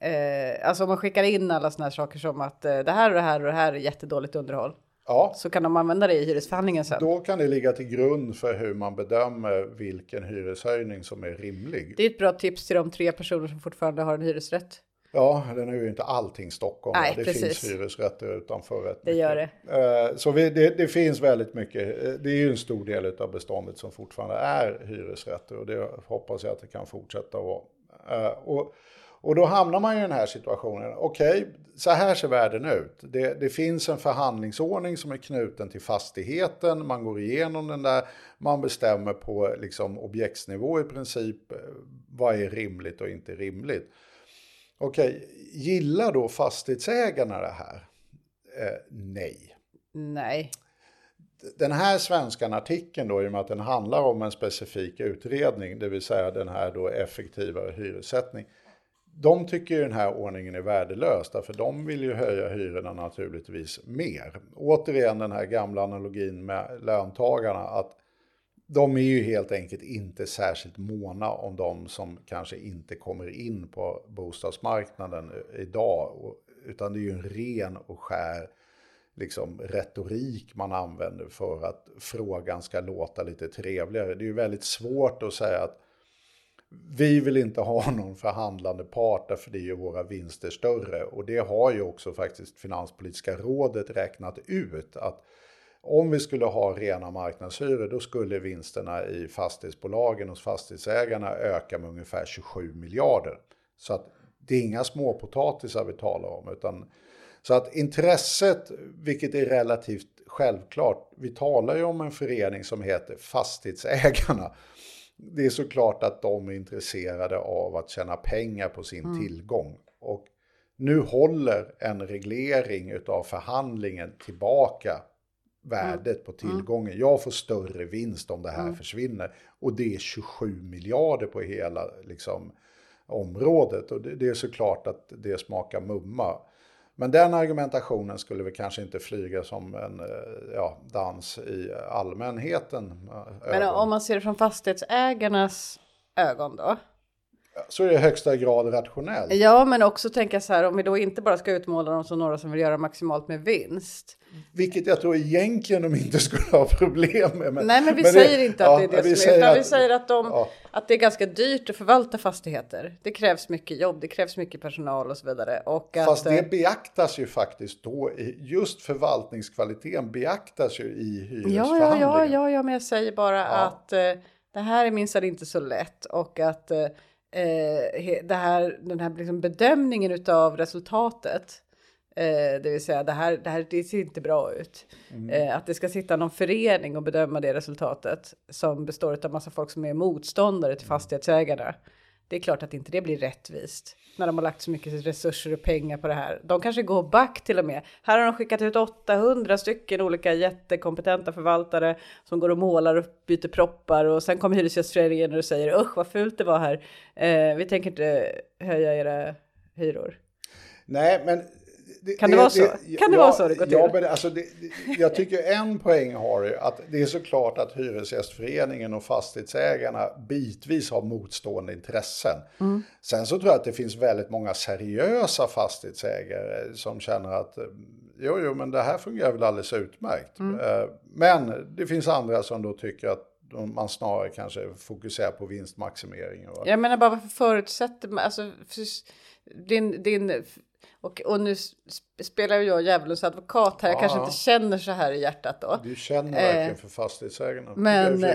Eh, alltså om man skickar in alla såna här saker som att eh, det här och det här och det här är jättedåligt underhåll. Ja, Så kan de använda det i hyresförhandlingen sen. då kan det ligga till grund för hur man bedömer vilken hyreshöjning som är rimlig. Det är ett bra tips till de tre personer som fortfarande har en hyresrätt. Ja, den är ju inte allting Stockholm. Nej, det precis. finns hyresrätter utanför rätt Det gör det. Eh, Så vi, det, det finns väldigt mycket. Eh, Det är ju en stor del av beståndet som fortfarande är hyresrätter och det hoppas jag att det kan fortsätta vara. Eh, Och, och då hamnar man i den här situationen. Okej, så här ser världen ut. Det, det finns en förhandlingsordning som är knuten till fastigheten. Man går igenom den där. Man bestämmer på liksom, objektsnivå i princip. Vad är rimligt och inte rimligt. Okej, gillar då fastighetsägarna det här? Eh, nej. Nej. Den här svenskan artikeln då, i och med att den handlar om en specifik utredning, det vill säga den här då effektivare hyressättning. De tycker ju den här ordningen är värdelös, därför de vill ju höja hyrorna naturligtvis mer. Återigen den här gamla analogin med löntagarna, att de är ju helt enkelt inte särskilt måna om de som kanske inte kommer in på bostadsmarknaden eh, idag. Utan det är ju en ren och skär liksom, retorik man använder för att frågan ska låta lite trevligare. Det är ju väldigt svårt att säga att vi vill inte ha någon förhandlande part därför det gör våra vinster större. Och det har ju också faktiskt Finanspolitiska rådet räknat ut att om vi skulle ha rena marknadshyror då skulle vinsterna i fastighetsbolagen hos fastighetsägarna öka med ungefär 27 miljarder. Så att det är inga småpotatisar vi talar om. Utan, så att intresset, vilket är relativt självklart, vi talar ju om en förening som heter Fastighetsägarna. Det är såklart att de är intresserade av att tjäna pengar på sin tillgång. Och nu håller en reglering av förhandlingen tillbaka värdet på tillgången. Jag får större vinst om det här försvinner. Och det är 27 miljarder på hela liksom, området. Och det, det är såklart att det smakar mumma. Men den argumentationen skulle vi kanske inte flyga som en eh, ja, dans i allmänheten. eh, Men ögon. om man ser det från fastighetsägarnas ögon då? Så är det i högsta grad rationellt. Ja, men också tänka så här om vi då inte bara ska utmåla dem som några som vill göra maximalt med vinst. Vilket jag tror egentligen de inte skulle ha problem med. Men, Nej, men vi det- säger inte att ja, det är det som är, utan säger vi att- säger att, de, ja. att det är ganska dyrt att förvalta fastigheter. Det krävs mycket jobb, det krävs mycket personal och så vidare. Och att, Fast eh, det beaktas ju faktiskt då, i- just förvaltningskvaliteten beaktas ju i Ja, hyresförhandlingen. ja, ja, ja, ja, men jag säger bara Ja. att eh, det här är minst inte så lätt och att eh, här, den här liksom bedömningen utav resultatet, eh, det vill säga det här, det här det ser inte bra ut. Eh, att det ska sitta någon förening och bedöma det resultatet som består av massa folk som är motståndare till fastighetsägarna. Det är klart att inte det blir rättvist när de har lagt så mycket resurser och pengar på det här. De kanske går back till och med. Här har de skickat ut 800 stycken olika jättekompetenta förvaltare som går och målar och byter proppar och sen kommer Hyresgästföreningen och säger usch vad fult det var här. Eh, vi tänker inte höja era hyror. Nej, men... Kan det vara så? Kan det vara så det går Ja, till? men alltså det, det- jag tycker en poäng har ju att det är såklart att Hyresgästföreningen och fastighetsägarna bitvis har motstående intressen. Mm. Sen så tror jag att det finns väldigt många seriösa fastighetsägare som känner att eh, jo, jo, men det här fungerar väl alldeles utmärkt. Mm. Eh, Men det finns andra som då tycker att man snarare kanske fokuserar på vinstmaximering. Och, Jag menar bara varför förutsätter man, alltså din, din och, och nu sp- spelar jag djävulens advokat här, jag kanske Ja. inte känner så här i hjärtat då. Du känner verkligen för fastighetsägarna. Eh, Men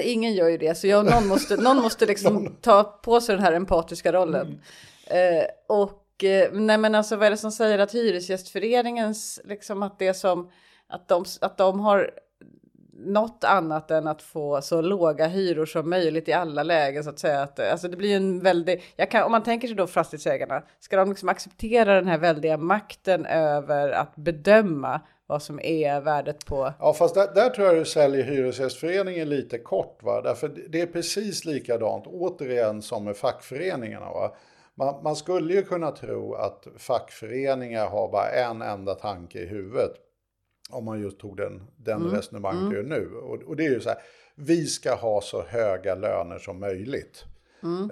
ingen gör ju det, så jag, någon måste, någon måste liksom ta på sig den här empatiska rollen. Mm. Eh, och eh, nej men alltså vad är det som säger att Hyresgästföreningens, liksom att det som, att de, att de har något annat än att få så låga hyror som möjligt i alla lägen så att säga. Att, alltså det blir ju en väldig, jag kan, om man tänker sig då fastighetsägarna, ska de liksom acceptera den här väldiga makten över att bedöma vad som är värdet på Ja, fast där, där tror jag du säljer Hyresgästföreningen lite kort. Va? Därför det- det är precis likadant, återigen, som med fackföreningarna. Va? Man, man skulle ju kunna tro att fackföreningar har bara en enda tanke i huvudet. Om man just tog den, den resonemanget du gör nu. Och, och det är ju så här, vi ska ha så höga löner som möjligt.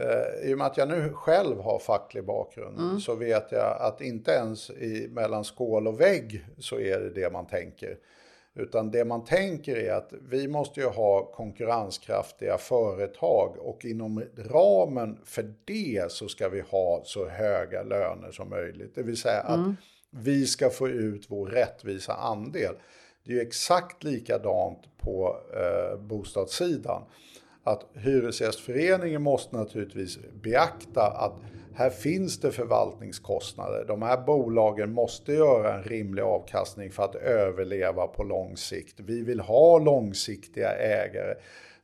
Eh, I och med att jag nu själv har facklig bakgrund så vet jag att inte ens i, mellan skål och vägg så är det det man tänker. Utan det man tänker är att vi måste ju ha konkurrenskraftiga företag och inom ramen för det så ska vi ha så höga löner som möjligt. Det vill säga att vi ska få ut vår rättvisa andel. Det är ju exakt likadant på eh, bostadssidan att Hyresgästföreningen måste naturligtvis beakta att här finns det förvaltningskostnader. De här bolagen måste göra en rimlig avkastning för att överleva på lång sikt. Vi vill ha långsiktiga ägare.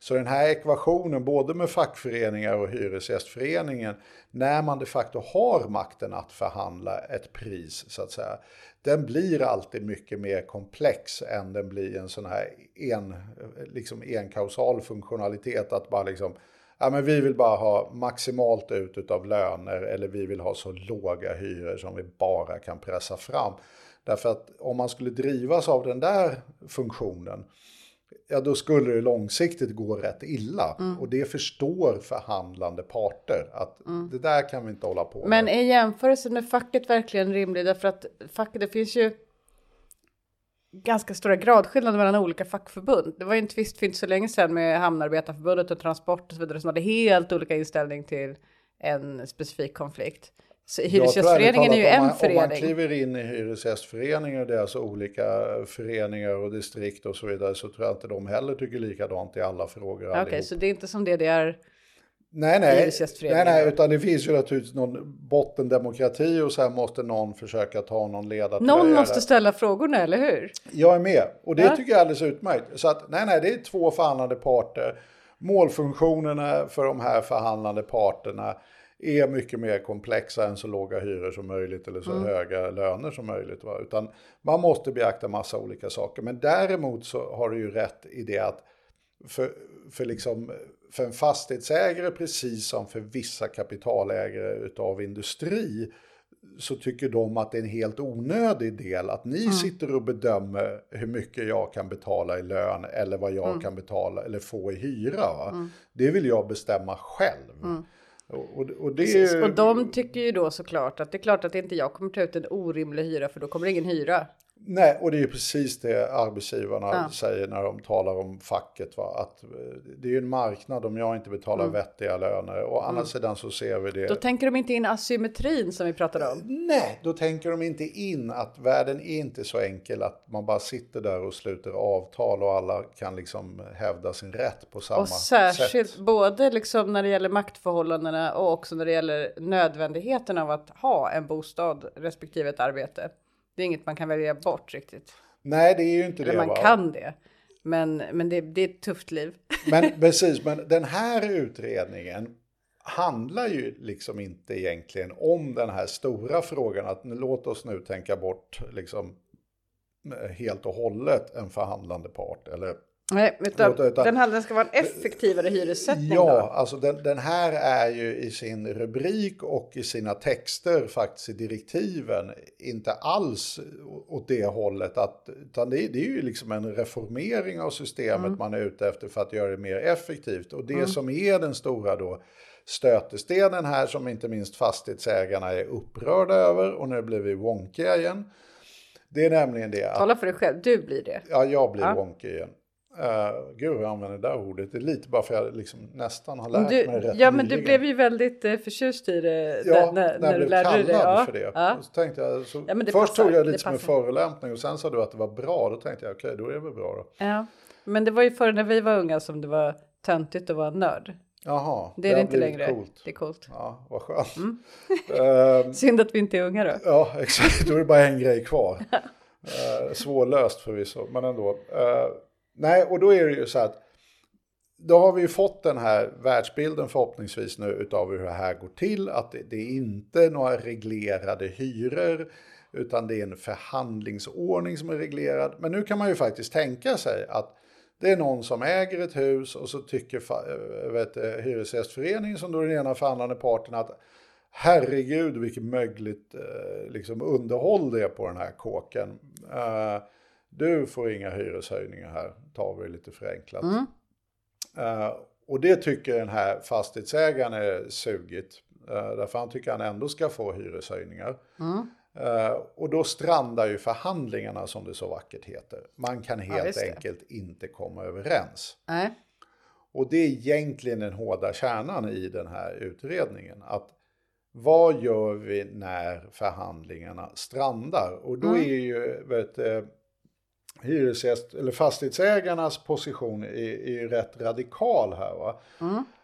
Så den här ekvationen, både med fackföreningar och Hyresgästföreningen, när man de facto har makten att förhandla ett pris, så att säga, den blir alltid mycket mer komplex än den blir en sån här en, liksom enkausal funktionalitet, att bara liksom, ja men vi vill bara ha maximalt ut av löner eller vi vill ha så låga hyror som vi bara kan pressa fram. Därför att om man skulle drivas av den där funktionen, ja då skulle det långsiktigt gå rätt illa. Och det förstår förhandlande parter, att det där kan vi inte hålla på Men med. är jämförelsen med facket verkligen rimlig? Därför att facket, det finns ju... ganska stora gradskillnader mellan olika fackförbund. Det var ju en tvist för inte så länge sedan med Hamnarbetarförbundet och Transport och så vidare som hade helt olika inställning till en specifik konflikt. Så Hyresgästföreningen är ju en man, förening. Om man kliver in i Hyresgästföreningen och deras olika föreningar och distrikt och så vidare så tror jag inte de heller tycker likadant i alla frågor. Okej, allihop. så det är inte som det det är. Nej, nej, nej, nej, utan det finns ju naturligtvis någon bottendemokrati och sen måste någon försöka ta någon ledartröja. Någon måste ställa frågorna, eller hur? Jag är med och det Ja. tycker jag är alldeles utmärkt. Så att nej, nej, det är två förhandlande parter. Målfunktionerna för de här förhandlande parterna är mycket mer komplexa än så låga hyror som möjligt eller så höga löner som möjligt. Va? Utan man måste beakta massa olika saker. Men däremot så har du ju rätt i det att för, för, liksom, för en fastighetsägare precis som för vissa kapitalägare utav industri så tycker de att det är en helt onödig del att ni sitter och bedömer hur mycket jag kan betala i lön eller vad jag kan betala eller få i hyra. Va? Det vill jag bestämma själv. Och, och, det Precis. Och de tycker ju då såklart att det är klart att inte jag kommer ta ut en orimlig hyra för då kommer det ingen hyra. Nej, och det är precis det arbetsgivarna Ja. säger när de talar om facket. Va? Att eh, det är ju en marknad om jag inte betalar vettiga löner. Och å andra sidan så ser vi det. Mm. Då tänker de inte in asymmetrin som vi pratade om. Nej, då tänker de inte in att världen är inte så enkel att man bara sitter där och sluter avtal och alla kan liksom hävda sin rätt på samma Och särskilt sätt. både liksom när det gäller maktförhållandena och också när det gäller nödvändigheten av att ha en bostad respektive ett arbete. Det är inget man kan välja bort riktigt. Nej, det är ju inte Eller det. man va? kan det. Men, men det, det är ett tufft liv. Men precis, men den här utredningen handlar ju liksom inte egentligen om den här stora frågan att låt oss nu tänka bort liksom eh, helt och hållet en förhandlande part. Eller, Nej, utan, Utan- utan- den handlar ska vara en effektivare hyressättning ja, då. alltså den, den här är ju i sin rubrik och i sina texter faktiskt i direktiven inte alls åt det hållet. Att, utan det, är- det är ju liksom en reformering av systemet man är ute efter för att göra det mer effektivt. Och det som är den stora då stötestenen här som inte minst fastighetsägarna är upprörda över och nu blir vi wonkiga igen. Det är nämligen det att Tala för dig själv, du blir det. Ja, jag blir Ja. wonky igen. Uh, gud, jag använder det där ordet. Det är lite bara för att jag liksom nästan har lärt Du, mig rätt ja, men du nyligen. blev ju väldigt eh, förtjust i det Ja, när, när, du lärde dig det. Ja, för det. Ja. Så tänkte jag, så, Ja, det först passar, tog jag det lite som en förolämpning och sen sa du att det var bra. Då tänkte jag, okej, då är det väl bra då. Ja. Men det var ju förr när vi var unga som det var töntigt att vara nörd. Jaha, Det är det har inte längre. Coolt. Det är coolt. Ja, vad skönt. Mm. Ehm, Synd att vi inte är unga då. Ja, exakt. Då är det bara en grej kvar. Uh, svårlöst förvisso, men ändå. Eh, nej, och då är det ju så att då har vi ju fått den här världsbilden förhoppningsvis nu utav hur det här går till. Att det, det är inte några reglerade hyror, utan det är en förhandlingsordning som är reglerad. Men nu kan man ju faktiskt tänka sig att det är någon som äger ett hus och så tycker eh, vet, eh, Hyresgästföreningen som då är den ena förhandlande parten att herregud vilket mögligt eh, liksom underhåll det är på den här kåken. Du får inga hyreshöjningar här, tar vi lite förenklat. Eh, och det tycker den här fastighetsägaren är sugigt. Uh, därför han tycker han ändå ska få hyreshöjningar. Eh, och då strandar ju förhandlingarna som det så vackert heter. Man kan helt det. enkelt inte komma överens. Nej. Och det är egentligen den hårda kärnan i den här utredningen. Att vad gör vi när förhandlingarna strandar? Och då är ju vet, hyresgäst, eller fastighetsägarnas position är, är rätt radikal här. Va?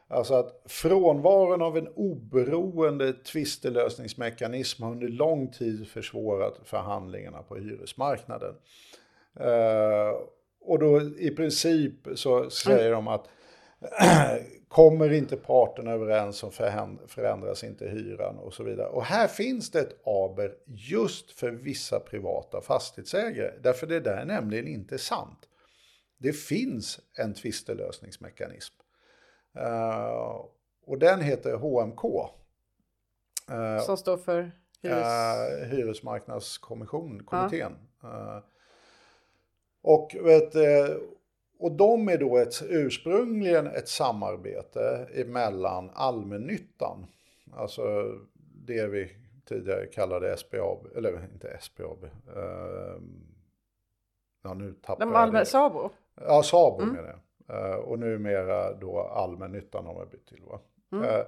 Alltså att frånvaron av en oberoende tvistelösningsmekanism har under lång tid försvårat förhandlingarna på hyresmarknaden. Eh, och då i princip så säger de att kommer inte parterna överens så förändras inte hyran och så vidare. Och här finns det ett aber just för vissa privata fastighetsägare. Därför det där är nämligen inte sant. Det finns en tvistelösningsmekanism. Eh, och den heter HMK. Eh, Som står för hyres... uh, hyresmarknadskommission, kommittén. Eh, och, vet, eh, och de är då ett, ursprungligen ett samarbete emellan allmännyttan, alltså det vi tidigare kallade SBAB, eller inte SBAB, eh, ja nu tappar De jag allmänna, det. Sabo? Ja, Sabo menar jag. Eh, och numera då allmännyttan har man bytt till. Va? Eh,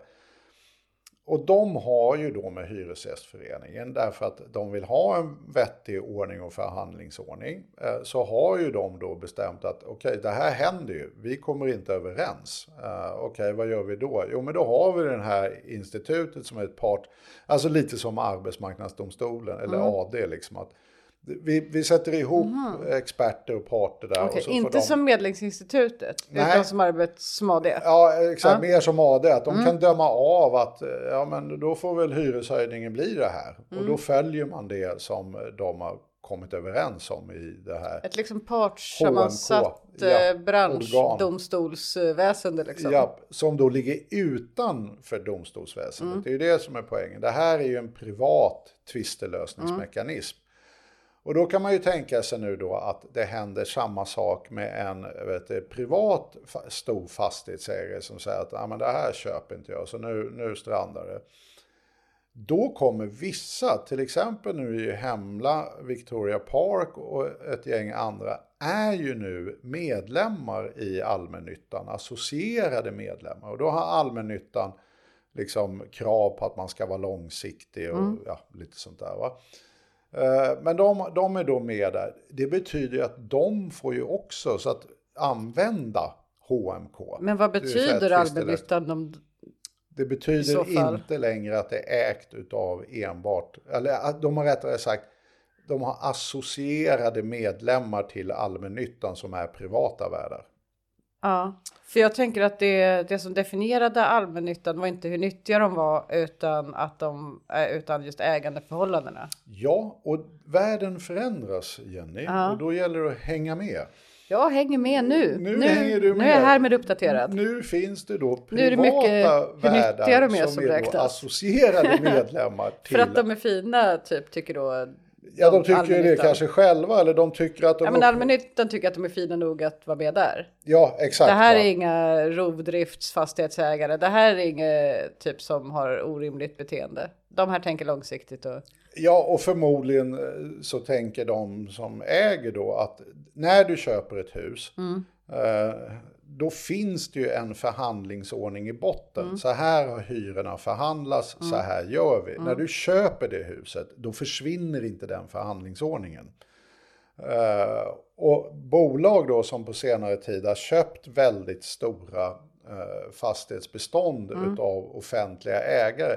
och de har ju då med Hyresgästföreningen, därför att de vill ha en vettig ordning och förhandlingsordning, eh, så har ju de då bestämt att okej, det här händer ju, vi kommer inte överens. Eh, okej, vad gör vi då? Jo, men då har vi det här institutet som är ett part, alltså lite som Arbetsmarknadsdomstolen eller AD, liksom att vi, vi sätter ihop experter och parter där. Okej, och så inte de... som Medlingsinstitutet, Nej. utan som som AD. Ja, exakt. Ja. Mer som AD. Att de kan döma av att eh, ja, men då får väl hyreshöjningen bli det här. Och då följer man det som de har kommit överens om i det här. Ett liksom partssammansatt ja, eh, branschdomstolsväsende liksom. Ja, som då ligger utanför domstolsväsendet. Mm. Det är ju det som är poängen. Det här är ju en privat tvistelösningsmekanism. Och då kan man ju tänka sig nu då att det händer samma sak med en du, privat stor fastighetsägare som säger att ah, men det här köper inte jag så nu, nu strandar det. Då kommer vissa, till exempel nu i Hemla, Victoria Park och ett gäng andra, är ju nu medlemmar i allmännyttan, associerade medlemmar. Och då har allmännyttan liksom krav på att man ska vara långsiktig och ja, lite sånt där. Va? Eh, Men de, de är då med där. Det betyder ju att de får ju också så att använda HMK. Men vad betyder allmännyttan? Om... Det betyder inte längre att det är ägt utav enbart, eller de har rättare sagt, de har associerade medlemmar till allmännyttan som är privata värdar. Ja, för jag tänker att det, det som definierade allmännyttan var inte hur nyttiga de var utan att de eh, utan just ägandeförhållandena. Ja, och världen förändras Jenny Ja. och då gäller det att hänga med. Jag hänger med nu. Nu hänger du Nu är jag med. härmed uppdaterad. Nu finns det då Nu är det privata mycket värdar som, som är associerade medlemmar till... För att de är fina, typ, tycker då ja, de tycker ju det kanske själva eller de tycker att de... Ja, men allmännyttan tycker att de är fina nog att vara med där. ja exakt. Det här va? är inga rovdriftsfastighetsägare. Det här är inget typ som har orimligt beteende. De här tänker långsiktigt och Ja, och förmodligen eh, så tänker de som äger då att när du köper ett hus, eh, då finns det ju en förhandlingsordning i botten. Så här har hyrorna förhandlats, så här gör vi. När du köper det huset, då försvinner inte den förhandlingsordningen. Eh, och bolag då som på senare tid har köpt väldigt stora eh, fastighetsbestånd utav offentliga ägare.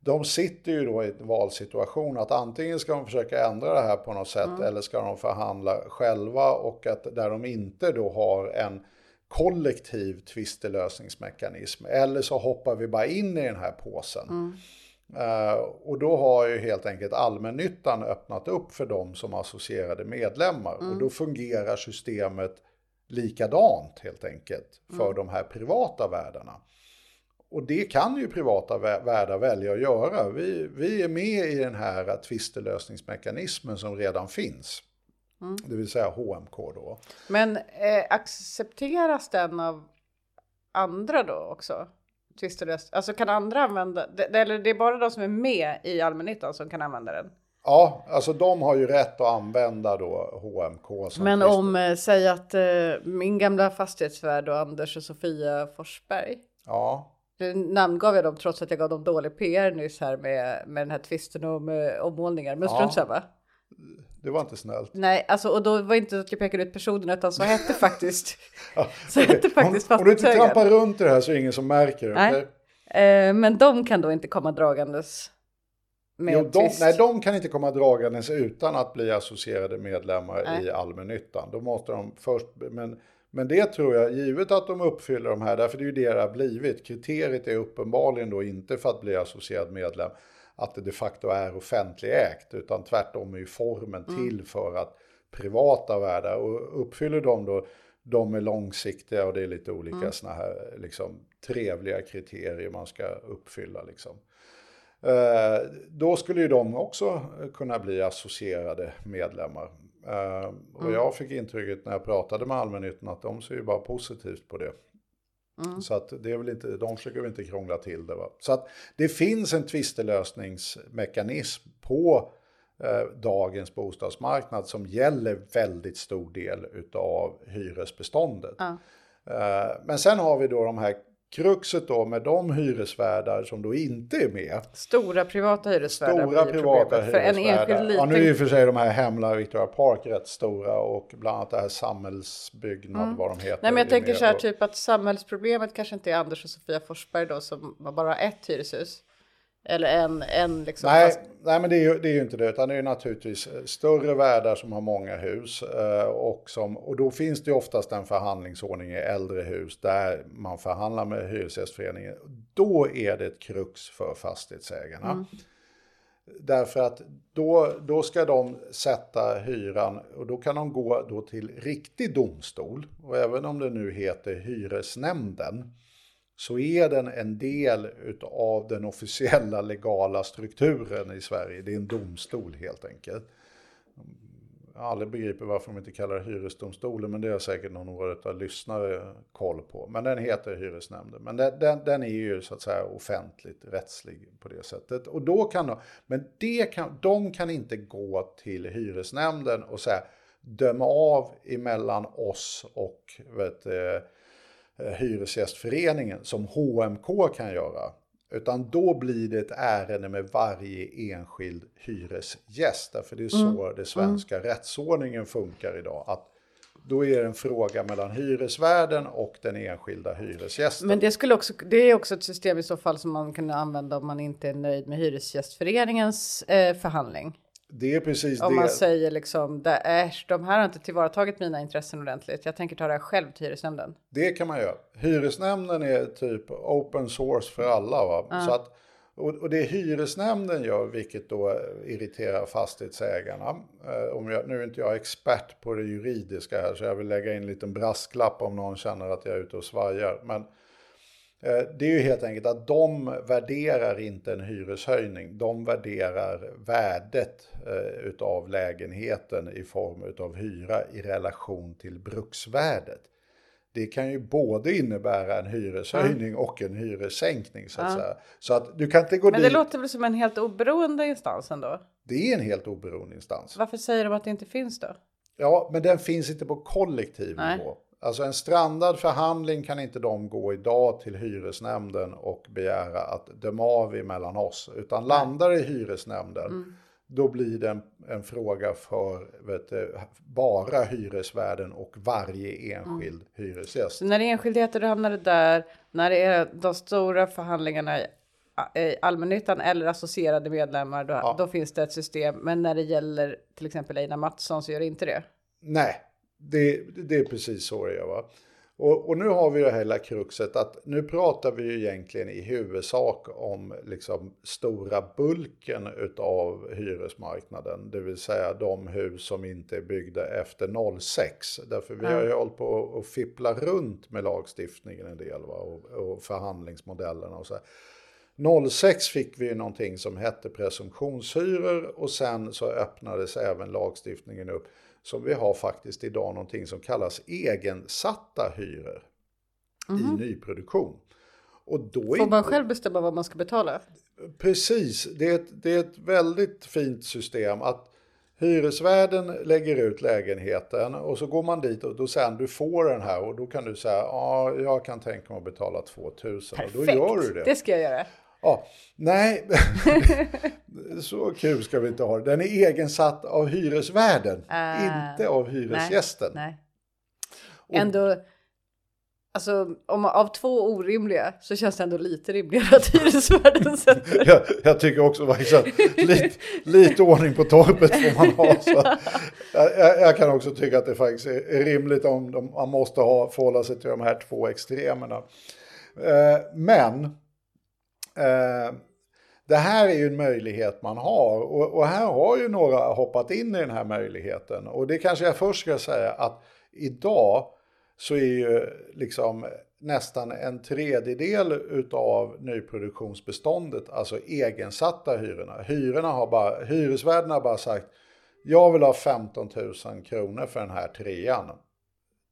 De sitter ju då i en valsituation att antingen ska de försöka ändra det här på något sätt eller ska de förhandla själva och att där de inte då har en kollektiv tvistelösningsmekanism eller så hoppar vi bara in i den här påsen. Eh, och då har ju helt enkelt allmännyttan öppnat upp för dem som associerade medlemmar. Och då fungerar systemet likadant helt enkelt för de här privata värdarna. Och det kan ju privata vä- värdar välja att göra. Vi, vi är med i den här tvistelösningsmekanismen som redan finns. Det vill säga HMK då. Men eh, accepteras den av andra då också? Tvistelöst. Alltså kan andra använda, det, eller det är bara de som är med i allmännyttan som kan använda den? Ja, alltså de har ju rätt att använda då HMK. Som Men om, eh, säg att eh, min gamla fastighetsvärd och Anders och Sofia Forsberg, Ja, nu namngav jag dem trots att jag gav dem dålig PR nyss här med, med den här tvisten om eh, ommålningar, men strunt samma. Det var inte snällt. Nej, alltså och då var inte att jag pekade ut personen utan så hette faktiskt, Ja, så hette faktiskt om, om du inte trampar runt i det här så är det ingen som märker det. Nej. Eh, men de kan då inte komma dragandes med Jo, de, nej, de kan inte komma dragandes utan att bli associerade medlemmar Nej. i allmännyttan. Då måste de först, men, men det tror jag, givet att de uppfyller de här, därför det är ju det det har blivit. Kriteriet är uppenbarligen då inte för att bli associerad medlem att det de facto är offentligägt, utan tvärtom är ju formen Mm. till för att privata värdar, och uppfyller de då, de är långsiktiga och det är lite olika Mm. såna här liksom, trevliga kriterier man ska uppfylla. Liksom. Eh, då skulle ju de också kunna bli associerade medlemmar. Eh, och jag fick intrycket när jag pratade med allmännyttan att de ser ju bara positivt på det. Så att det är väl inte, de försöker väl inte krångla till det. Va? Så att det finns en tvistelösningsmekanism på eh, dagens bostadsmarknad som gäller väldigt stor del utav hyresbeståndet. Ja. Eh, men sen har vi då de här kruxet då med de hyresvärdar som då inte är med. Stora privata hyresvärdar Stora privata problemet. För en hyresvärdar. enskild liten... Ja, nu är i och för sig de här Hemla Victoria Park rätt stora och bland annat det här samhällsbyggnad, vad de heter. Mm. Nej men jag tänker så här typ att samhällsproblemet kanske inte är Anders och Sofia Forsberg då som har bara ett hyreshus. Eller en, en liksom. Nej, fast- nej, men det är, ju, det är ju inte det, utan det är ju naturligtvis eh, större värdar som har många hus. eh, Och, som, och då finns det ju oftast en förhandlingsordning i äldre hus där man förhandlar med Hyresgästföreningen. Då är det ett krux för fastighetsägarna. Därför att då, då ska de sätta hyran och då kan de gå då till riktig domstol. Och även om det nu heter hyresnämnden så är den en del av den officiella legala strukturen i Sverige. Det är en domstol helt enkelt. Jag har aldrig begripit varför de inte kallar det hyresdomstolen, men det har säkert någon av lyssnare koll på. Men den heter hyresnämnden. Men den, den, den är ju så att säga offentligt rättslig på det sättet. Och då kan de, men det kan, de kan inte gå till hyresnämnden och säga döma av emellan oss och vet, eh, Hyresgästföreningen som HMK kan göra. Utan då blir det ett ärende med varje enskild hyresgäst. Därför det är så det svenska rättsordningen funkar idag. Att då är det en fråga mellan hyresvärden och den enskilda hyresgästen. Men det, skulle också, det är också ett system i så fall som man kan använda om man inte är nöjd med Hyresgästföreningens eh, förhandling. Det är precis Om det. man säger liksom, "Det- äsch, de här har inte tillvaratagit mina intressen ordentligt. Jag tänker ta det här själv till hyresnämnden. Det kan man göra. Hyresnämnden är typ open source för alla. Va? Så att, och, det hyresnämnden gör, vilket då irriterar fastighetsägarna. Eh, om jag, nu är inte jag expert på det juridiska här, så jag vill lägga in en liten brasklapp om någon känner att jag är ute och svajar. Men det är ju helt enkelt att de värderar inte en hyreshöjning. De värderar värdet eh, utav lägenheten i form utav hyra i relation till bruksvärdet det kan ju både innebära en hyreshöjning och en hyressänkning. Så att, säga. Så att du kan inte gå Men det dit. låter väl som en helt oberoende instans ändå? Det är en helt oberoende instans. Varför säger de att det inte finns då? Ja, men den finns inte på kollektiv Nej. nivå. Alltså en strandad förhandling kan inte de gå idag till hyresnämnden och begära att döma av emellan oss. Utan landar i hyresnämnden, Mm. då blir det en, en fråga för du, bara hyresvärden och varje enskild Mm. hyresgäst. Så när det är enskildheter då hamnar det där. När det är de stora förhandlingarna i, allmännyttan eller associerade medlemmar då, då finns det ett system. Men när det gäller till exempel Einar Mattsson så gör det inte det. Nej, det, det är precis så det är. Va? Och, och nu har vi det här hela kruxet att nu pratar vi ju egentligen i huvudsak om liksom stora bulken utav hyresmarknaden. Det vill säga de hus som inte är byggda efter 06. Därför vi har ju hållit på att fippla runt med lagstiftningen en del va? Och, och förhandlingsmodellerna och så här. 06 fick vi ju någonting som hette presumtionshyror och sen så öppnades även lagstiftningen upp. Så vi har faktiskt idag någonting som kallas egensatta hyror i nyproduktion. Och då Mhm. Får man själv bestämma vad man ska betala? Precis, det är, ett, det är ett väldigt fint system att hyresvärden lägger ut lägenheten och så går man dit och då säger han du får den här och då kan du säga ja jag kan tänka mig att betala 2000 och då gör du det. Det ska jag göra. Ja, nej, så kul ska vi inte ha det. Den är egensatt av hyresvärden, Ah, inte av hyresgästen. Nej. Ändå, alltså om, av två orimliga så känns det ändå lite rimligare att hyresvärden sätter. Jag, jag tycker också faktiskt att lite, lite ordning på torpet får man ha. Så. Jag, jag, kan också tycka att det faktiskt är är rimligt om de, man måste ha, förhålla sig till de här två extremerna. Eh, men eh, det här är ju en möjlighet man har och, och här har ju några hoppat in i den här möjligheten. Och det kanske jag först ska säga att idag så är ju liksom nästan en tredjedel utav nyproduktionsbeståndet, alltså egensatta hyrorna. Hyrorna har bara, hyresvärden har bara sagt, jag vill ha 15 000 kronor för den här trean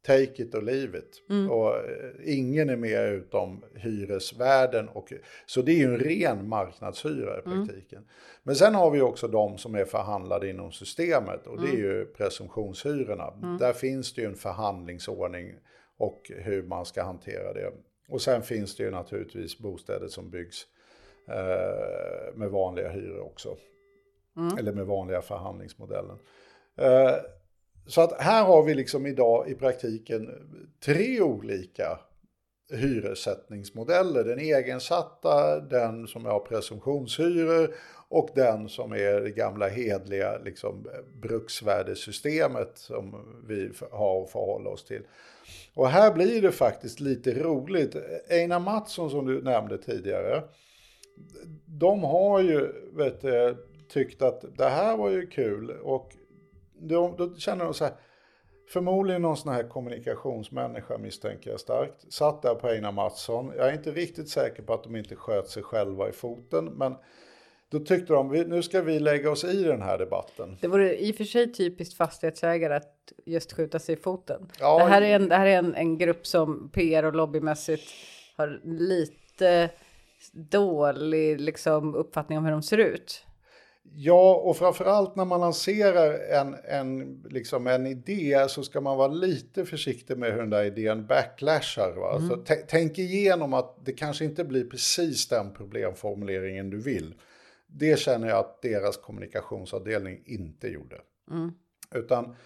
take it or leave it. Mm. Och eh, ingen är med utom hyresvärden. Och, så det är ju en ren marknadshyra i Mm. praktiken. Men sen har vi också de som är förhandlade inom systemet och det är Mm. ju presumtionshyrorna. Där finns det ju en förhandlingsordning och hur man ska hantera det. Och sen finns det ju naturligtvis bostäder som byggs eh, med vanliga hyror också. Eller med vanliga förhandlingsmodellen. Eh, så att här har vi liksom idag i praktiken tre olika hyressättningsmodeller. Den egensatta, den som har presumtionshyror och den som är det gamla hedliga liksom, bruksvärdesystemet som vi har att förhålla oss till. Och här blir det faktiskt lite roligt. Einar Mattsson som du nämnde tidigare, de har ju vet du, tyckt att det här var ju kul och de, då känner de så här, förmodligen någon sån här kommunikationsmänniska misstänker jag starkt, satt där på Einar Mattsson. Jag är inte riktigt säker på att de inte sköt sig själva i foten, men då tyckte de, "Vi- nu ska vi lägga oss i den här debatten. Det vore i och för sig typiskt fastighetsägare att just skjuta sig i foten. Ja, det här är, en, det här är en, en grupp som PR och lobbymässigt har lite dålig liksom, uppfattning om hur de ser ut. Ja, och framförallt när man lanserar en, en, liksom en idé så ska man vara lite försiktig med hur den där idén backlashar. Va? Så tä- tänk igenom att det kanske inte blir precis den problemformuleringen du vill. Det känner jag att deras kommunikationsavdelning inte gjorde. Utan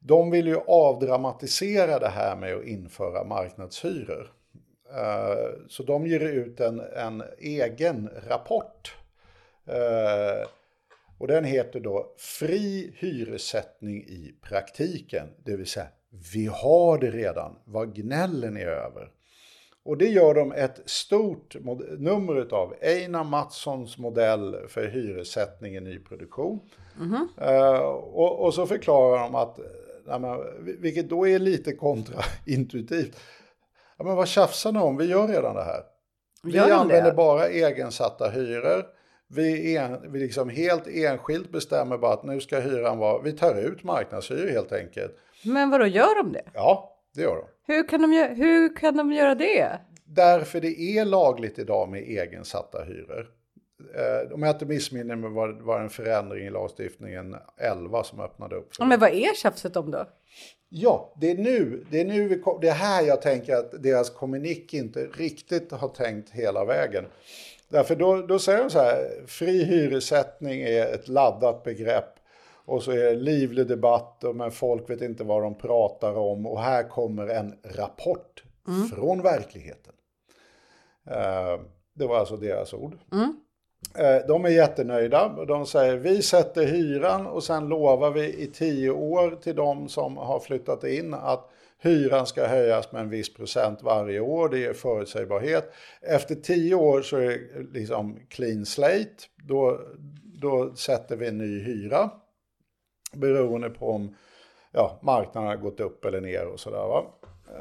de vill ju avdramatisera det här med att införa marknadshyror. Eh, Så de ger ut en, en egen rapport. Eh, Och den heter då Fri hyressättning i praktiken. Det vill säga, vi har det redan. Vad gnällen är över? Och det gör de ett stort nummer av Einar Mattssons modell för hyressättning i nyproduktion. Eh, och, och så förklarar de att, eh, men, vilket då är lite kontraintuitivt. Ja, men vad tjafsar ni om? Vi gör redan det här. Vi använder det? bara egensatta hyror. Vi, en, vi liksom helt enskilt bestämmer bara att nu ska hyran vara, vi tar ut marknadshyror helt enkelt. Men vadå, gör de det? Ja, det gör de. Hur kan de, hur kan de göra det? Därför det är lagligt idag med egensatta hyror. Eh, om jag inte missminner mig var var en förändring i lagstiftningen 11 som öppnade upp för Men vad är tjafset om då? Ja, det är nu, det är nu vi kom, det är här jag tänker att deras kommunik inte riktigt har tänkt hela vägen. Därför då, då säger de så här, fri hyressättning är ett laddat begrepp och så är det livlig debatt och men folk vet inte vad de pratar om och här kommer en rapport från verkligheten. Eh, det var alltså deras ord. Eh, De är jättenöjda. De säger vi sätter hyran och sen lovar vi i tio år till de som har flyttat in att hyran ska höjas med en viss procent varje år. Det ger förutsägbarhet. Efter tio år så är det liksom clean slate. Då, då sätter vi en ny hyra. Beroende på om ja, marknaden har gått upp eller ner och sådär.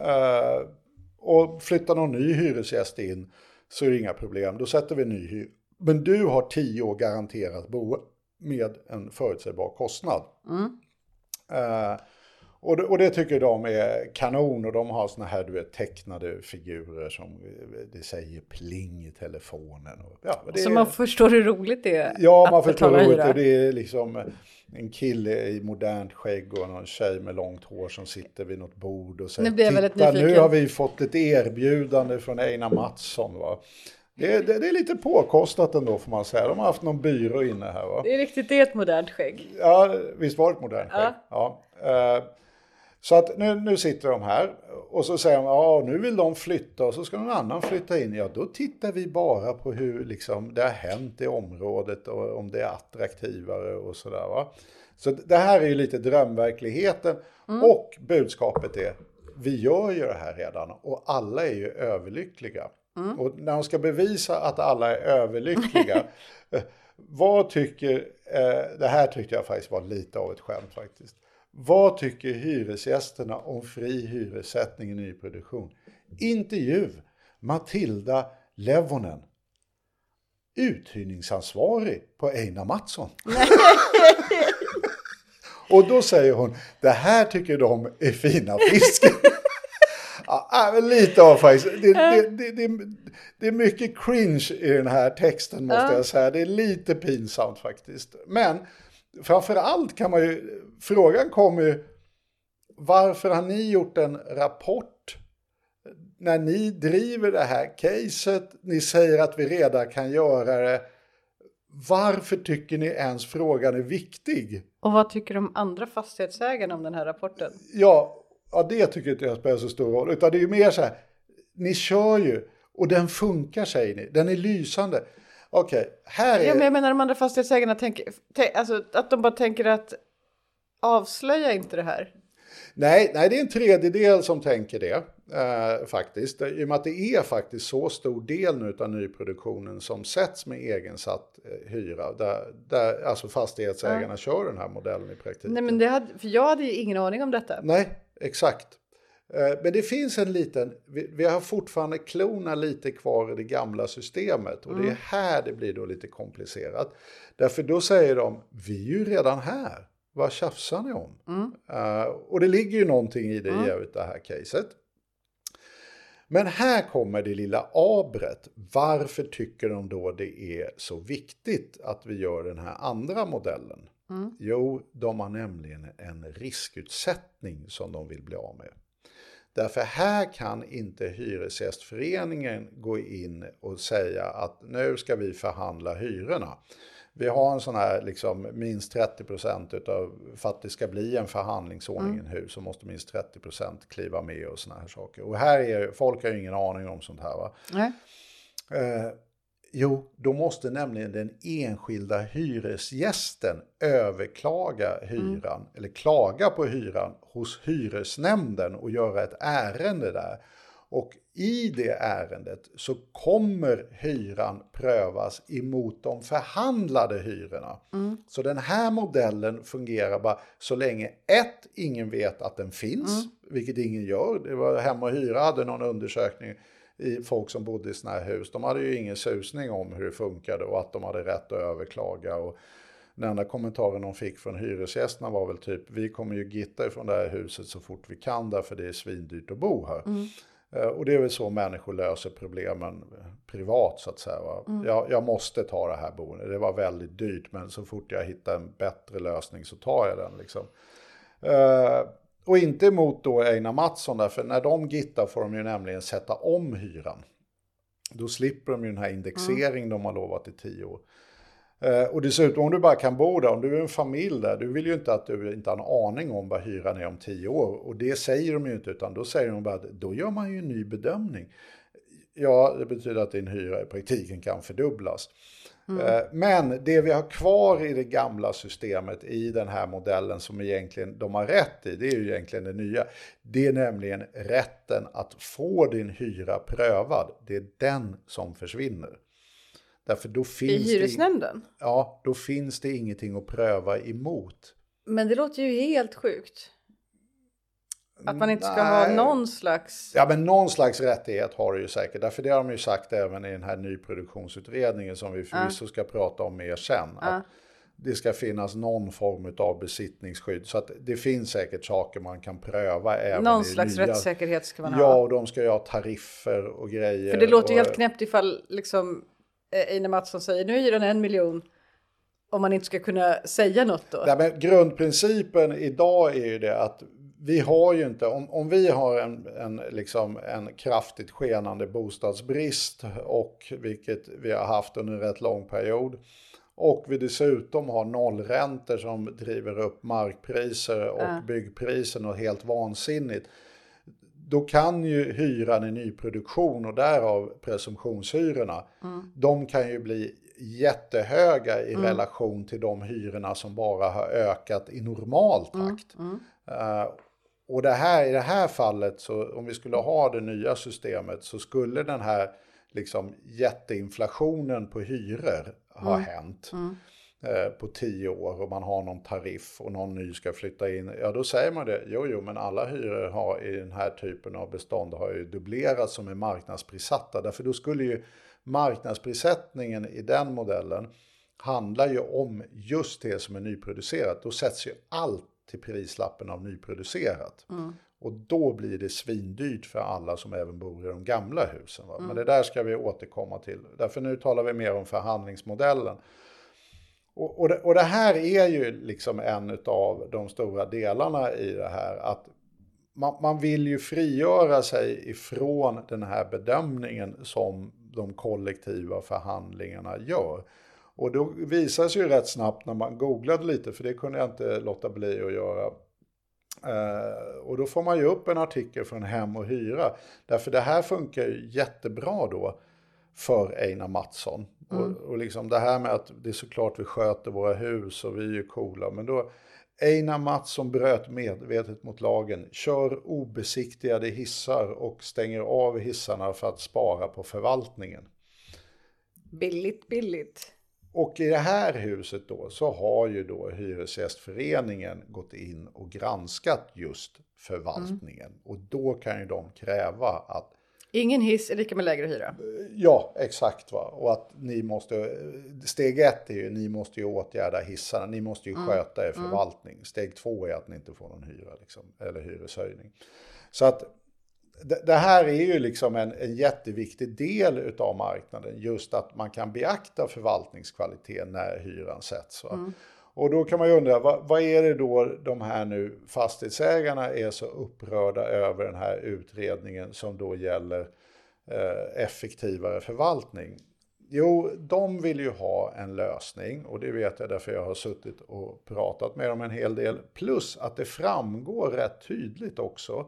Eh, och flyttar någon ny hyresgäst in så är det inga problem. Då sätter vi en ny hyra. Men du har tio år garanterat bo med en förutsägbar kostnad. Eh, och, det, och det tycker de är kanon och de har såna här du vet, tecknade figurer som det säger pling i telefonen. Och, ja, det Så är- man förstår hur roligt det är Ja, att man förstår betala roligt. hyra. Och det är liksom en kille i modernt skägg och någon tjej med långt hår som sitter vid något bord och säger Nu blir jag väldigt Titta, nu nyfiken." har vi fått ett erbjudande från Einar Mattsson. Va? Det, är- det, det är lite påkostat ändå får man säga. De har haft någon byrå inne här. Va? Det är riktigt, det är ett modernt skägg. Ja, visst var det ett modernt skägg? Ja. Eh, Så att nu, nu sitter de här och så säger de ja nu vill de flytta och så ska någon annan flytta in. Ja då tittar vi bara på hur liksom, det har hänt i området och om det är attraktivare och sådär. Va? Så det här är ju lite drömverkligheten och budskapet är vi gör ju det här redan och alla är ju överlyckliga. Och när de ska bevisa att alla är överlyckliga eh, vad tycker, eh, det här tyckte jag faktiskt var lite av ett skämt faktiskt. Vad tycker hyresgästerna om fri hyressättning i nyproduktion? Intervju Matilda Levonen. Uthyrningsansvarig på Einar Mattsson. Och då säger hon, det här tycker de är fina fiskar. Ja, äh, lite av faktiskt. Det, det, det, det, är mycket cringe i den här texten måste Ja. jag säga. Det är lite pinsamt faktiskt. Men framför allt kan man ju, frågan kommer ju, varför har ni gjort en rapport när ni driver det här caset? Ni säger att vi redan kan göra det. Varför tycker ni ens frågan är viktig? Och vad tycker de andra fastighetsägarna om den här rapporten? Ja, ja det tycker inte jag spelar så stor roll. Utan det är ju mer så här, ni kör ju och den funkar säger ni. Den är lysande. Okej, här är... Ja, men jag menar de andra fastighetsägarna tänker, tänk, alltså att de bara tänker att avslöja inte det här. Nej, nej, det är en tredjedel som tänker det eh, faktiskt. I och med att det är faktiskt så stor del nu av nyproduktionen som sätts med egensatt eh, hyra. Där, där alltså fastighetsägarna kör den här modellen i praktiken. Nej, men det hade, för jag hade ju ingen aning om detta. Nej, exakt. Eh, Men det finns en liten, vi, har fortfarande klorna lite kvar i det gamla systemet och det är här det blir då lite komplicerat. Därför då säger de, vi är ju redan här, vad tjafsar ni om? Eh, och det ligger ju någonting i det i det här caset. Men här kommer det lilla abret. Varför tycker de då det är så viktigt att vi gör den här andra modellen? Jo, de har nämligen en riskutsättning som de vill bli av med. Därför här kan inte Hyresgästföreningen gå in och säga att nu ska vi förhandla hyrorna. Vi har en sån här liksom minst 30 procent utav, för att det ska bli en förhandlingsordning i en hus så måste minst 30 procent kliva med och såna här saker. Och här är folk har ju ingen aning om sånt här va. Nej. Eh, jo, då måste nämligen den enskilda hyresgästen överklaga hyran, eller klaga på hyran hos hyresnämnden och göra ett ärende där. Och i det ärendet så kommer hyran prövas emot de förhandlade hyrorna. Så den här modellen fungerar bara så länge ett, ingen vet att den finns, vilket ingen gör. Det var Hem och Hyra hade någon undersökning i folk som bodde i sådana här hus. De hade ju ingen susning om hur det funkade och att de hade rätt att överklaga. Och den enda kommentaren de fick från hyresgästerna var väl typ vi kommer ju gitta ifrån det här huset så fort vi kan därför det är svindyrt att bo här. Eh, Och det är väl så människor löser problemen privat så att säga. Va? Jag, jag måste ta det här boendet. Det var väldigt dyrt men så fort jag hittar en bättre lösning så tar jag den. Liksom. Eh, och inte emot då Einar Mattsson därför när de gittar får de ju nämligen sätta om hyran. Då slipper de ju den här indexeringen de har lovat i tio år. Eh, och dessutom om du bara kan bo där, om du är en familj där, du vill ju inte att du inte har en aning om vad hyran är om tio år. Och det säger de ju inte, utan då säger de bara att då gör man ju en ny bedömning. Ja, det betyder att din hyra i praktiken kan fördubblas. Eh, Men det vi har kvar i det gamla systemet i den här modellen som egentligen de har rätt i, det är ju egentligen det nya. Det är nämligen rätten att få din hyra prövad. Det är den som försvinner. Därför då I finns, det, hyresnämnden. ja, då finns det ingenting att pröva emot. Men det låter ju helt sjukt. Att man inte ska Nej. ha någon slags... Ja, men någon slags rättighet har du ju säkert. Därför det har de ju sagt även i den här nyproduktionsutredningen som vi förvisso ska prata om mer sen. Att det ska finnas någon form av besittningsskydd. Så att det finns säkert saker man kan pröva även Någon i slags nya... rättssäkerhet ska man Ja, ha. och de ska ju ha tariffer och grejer. För det låter ju och... helt knäppt ifall liksom eh, Einar Mattsson säger nu är hyran en miljon. Om man inte ska kunna säga något då. Nej, men grundprincipen idag är ju det att vi har ju inte, om, om vi har en, en, liksom en kraftigt skenande bostadsbrist och vilket vi har haft under en rätt lång period och vi dessutom har nollräntor som driver upp markpriser och byggpriser och helt vansinnigt då kan ju hyran i nyproduktion och därav presumtionshyrorna, de kan ju bli jättehöga i relation till de hyrorna som bara har ökat i normal takt. Eh, och det här, i det här fallet, så om vi skulle ha det nya systemet så skulle den här liksom, jätteinflationen på hyror ha hänt eh, på tio år och man har någon tariff och någon ny ska flytta in, ja då säger man det, jo jo men alla hyror har i den här typen av bestånd har ju dubblerats som är marknadsprissatta, därför då skulle ju marknadsprissättningen i den modellen handlar ju om just det som är nyproducerat, då sätts ju alltid till prislappen av nyproducerat. Och då blir det svindyrt för alla som även bor i de gamla husen. Va? Men det där ska vi återkomma till. Därför nu talar vi mer om förhandlingsmodellen. Och, och, det, och det här är ju liksom en av de stora delarna i det här. Att man, man vill ju frigöra sig ifrån den här bedömningen som de kollektiva förhandlingarna gör. Och då visar sig ju rätt snabbt när man googlade lite, för det kunde jag inte låta bli att göra. Eh, och då får man ju upp en artikel från Hem och Hyra. Därför det här funkar ju jättebra då för Einar Mattsson. Och, och liksom det här med att det är såklart vi sköter våra hus och vi är ju coola. Men då Einar Mattsson bröt medvetet mot lagen, kör obesiktigade hissar och stänger av hissarna för att spara på förvaltningen. Billigt, billigt. Och i det här huset då så har ju då Hyresgästföreningen gått in och granskat just förvaltningen. Och då kan ju de kräva att Ingen hiss är lika med lägre hyra. Ja, exakt. Va? Och att ni måste, steg ett är ju, ni måste ju åtgärda hissarna, ni måste ju sköta er förvaltning. Steg två är att ni inte får någon hyra, liksom, eller hyreshöjning. Så att det, det här är ju liksom en, en jätteviktig del av marknaden, just att man kan beakta förvaltningskvaliteten när hyran sätts. Va? Och då kan man ju undra, vad, vad, är det då de här nu fastighetsägarna är så upprörda över den här utredningen som då gäller eh, effektivare förvaltning? Jo, de vill ju ha en lösning och det vet jag därför jag har suttit och pratat med dem en hel del. Plus att det framgår rätt tydligt också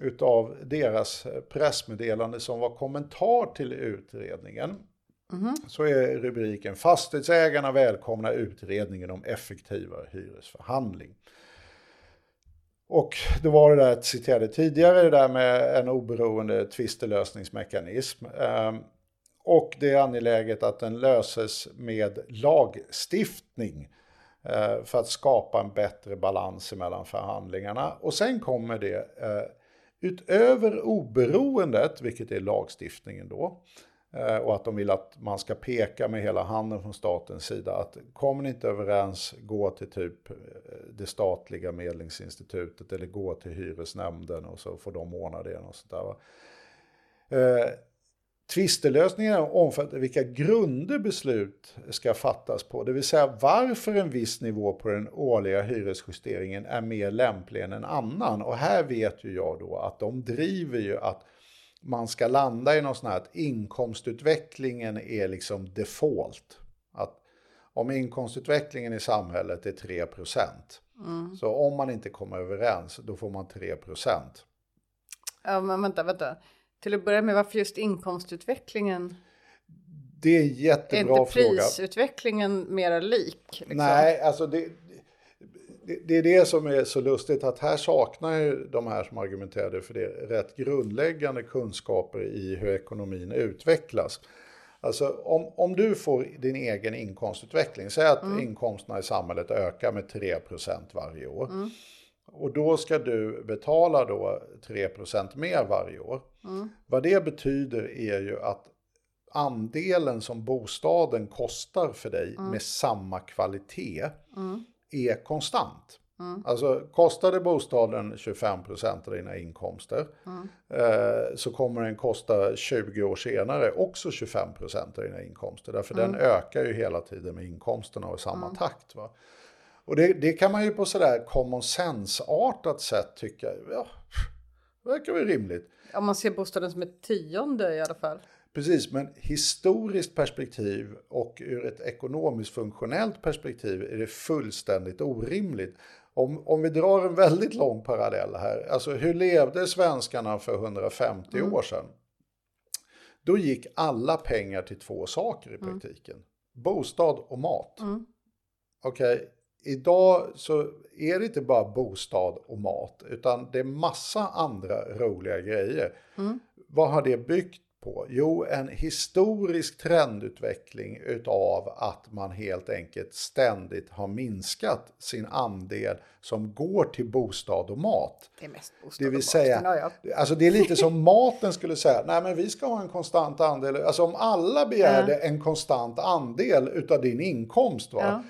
utav deras pressmeddelande som var kommentar till utredningen. Så är rubriken Fastighetsägarna välkomnar utredningen om effektivare hyresförhandling. Och då var det där jag citerade tidigare, det där med en oberoende tvistelösningsmekanism. Ehm, Och det är angeläget att den löses med lagstiftning eh, för att skapa en bättre balans mellan förhandlingarna. Och sen kommer det eh, utöver oberoendet, vilket är lagstiftningen då, eh, och att de vill att man ska peka med hela handen från statens sida. Att kommer ni inte överens, gå till typ eh, det statliga medlingsinstitutet eller gå till hyresnämnden och så får de ordna det. Och sånt där, va? Eh, Tvistelösningen omfattar vilka grunder beslut ska fattas på, det vill säga varför en viss nivå på den årliga hyresjusteringen är mer lämplig än en annan. Och här vet ju jag då att de driver ju att man ska landa i någon sån här att inkomstutvecklingen är liksom default. Att om inkomstutvecklingen i samhället är 3% så om man inte kommer överens då får man 3% Ja, men vänta, vänta. Till att börja med, varför just inkomstutvecklingen? Det är en Är jättebra inte fråga. prisutvecklingen mera lik? Liksom? Nej, alltså det, det, det är det som är så lustigt att här saknar ju de här som argumenterade för det rätt grundläggande kunskaper i hur ekonomin utvecklas. Alltså om, om du får din egen inkomstutveckling, säg att inkomsterna i samhället ökar med 3% varje år. Och då ska du betala då 3% mer varje år. Vad det betyder är ju att andelen som bostaden kostar för dig med samma kvalitet är konstant. Alltså kostade bostaden 25% av dina inkomster eh, så kommer den kosta 20 år senare också 25% av dina inkomster. Därför den ökar ju hela tiden med inkomsterna och i samma takt. Va? Och det, det kan man ju på sådär common sense-artat sätt tycka, ja, verkar väl rimligt. Om man ser bostaden som ett tionde i alla fall. Precis, men historiskt perspektiv och ur ett ekonomiskt funktionellt perspektiv är det fullständigt orimligt. Om, om vi drar en väldigt lång parallell här, alltså hur levde svenskarna för 150 år sedan? Då gick alla pengar till två saker i praktiken. Bostad och mat. Okej, idag så är det inte bara bostad och mat, utan det är massa andra roliga grejer. Vad har det byggt på? Jo, en historisk trendutveckling utav att man helt enkelt ständigt har minskat sin andel som går till bostad och mat. Det är mest bostad Det vill och säga, mat. Alltså det är lite som maten skulle säga, nej men vi ska ha en konstant andel, alltså om alla begärde en konstant andel utav din inkomst, va?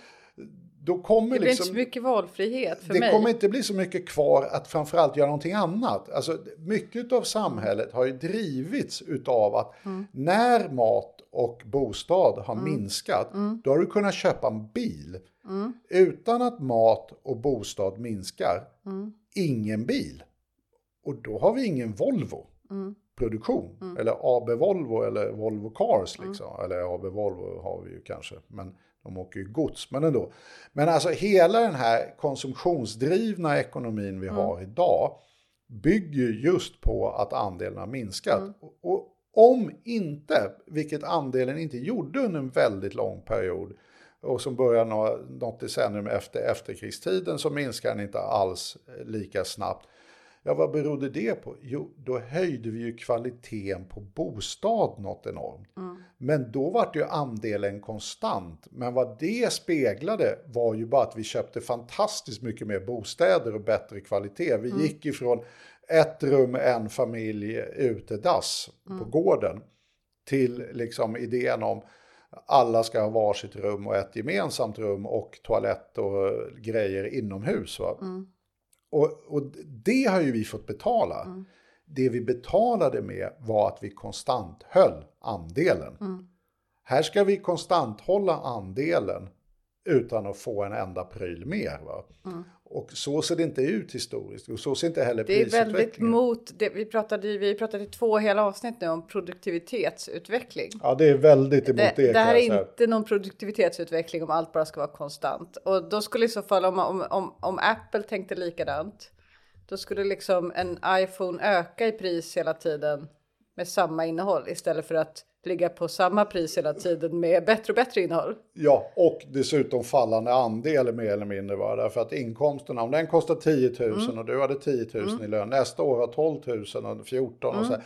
Då kommer Det blir liksom... inte så mycket valfrihet för det mig. kommer inte bli så mycket kvar att framförallt göra någonting annat. Alltså, mycket av samhället har ju drivits utav att Mm. när mat och bostad har minskat, Mm. då har du kunnat köpa en bil. Utan att mat och bostad minskar, Mm. ingen bil. Och då har vi ingen Volvo. Mm. produktion. Eller AB Volvo eller Volvo Cars. Mm. Liksom. Eller AB Volvo har vi ju kanske. Men de åker ju gods. Men ändå. Men alltså hela den här konsumtionsdrivna ekonomin Mm. vi har idag bygger ju just på att andelen har minskat. Mm. Och, om inte, vilket andelen inte gjorde under en väldigt lång period, och som börjar nå, något decennium efter efterkrigstiden så minskar den inte alls eh, lika snabbt. Ja, vad berodde det på? Jo, då höjde vi ju kvaliteten på bostad något enormt. Men då var det ju andelen konstant. Men vad det speglade var ju bara att vi köpte fantastiskt mycket mer bostäder och bättre kvalitet. Vi gick ifrån ett rum, en familj, utedass på gården till liksom idén om alla ska ha varsitt rum och ett gemensamt rum och toalett och grejer inomhus. Va? Och, och det har ju vi fått betala. Det vi betalade med var att vi konstant höll andelen. Här ska vi konstant hålla andelen utan att få en enda pryl mer. Va? Och så ser det inte ut historiskt och så ser inte heller Det är väldigt prisutvecklingen. mot, det, vi pratade vi pratade i två hela avsnitt nu om produktivitetsutveckling. Ja, det är väldigt emot det, Det, det här är inte någon produktivitetsutveckling om allt bara ska vara konstant. Och då skulle i så fall om, om, om, om Apple tänkte likadant. Då skulle liksom en iPhone öka i pris hela tiden med samma innehåll istället för att ligga på samma pris hela tiden med bättre och bättre innehåll. Ja, och dessutom fallande andel mer eller mindre. Va? Därför att inkomsterna, om den kostar 10 000 Mm. och du hade 10 000 i lön, nästa år har 12 000 och 14 och så Mm. här.